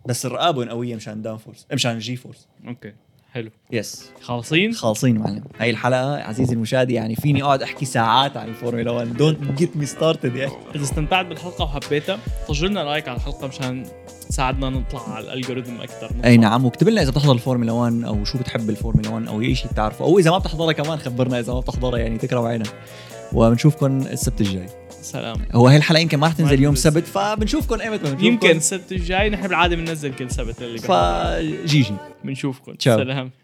بس رقابهم قويه مشان downforce مشان G-force. okay حلو. yes خالصين؟ خالصين معلم. هاي الحلقة عزيزي المشاهد يعني فيني أقعد أحكي ساعات عن الفورمولا 1 don't get me started يعني. إذا استمتعت بالحلقة وحبيتها طج لنا like على الحلقة مشان تساعدنا نطلع على ال algorithm أكثر أي نعم واكتب لنا إذا بتحضر الفورمولا 1 أو شو بتحب الفورمولا 1 أو أي شيء بتعرفه. أو إذا ما بتحضرها كمان خبرنا إذا ما بتحضرها يعني تكرم عينك. وبنشوفكم السبت الجاي. سلام. هو هي الحلقة يمكن ما رح تنزل يوم. سبت فبنشوفكم ايمتى بنشوفكم يمكن السبت الجاي نحن بالعادة بننزل كل سبت اللي فجي جي. بنشوفكم. سلام.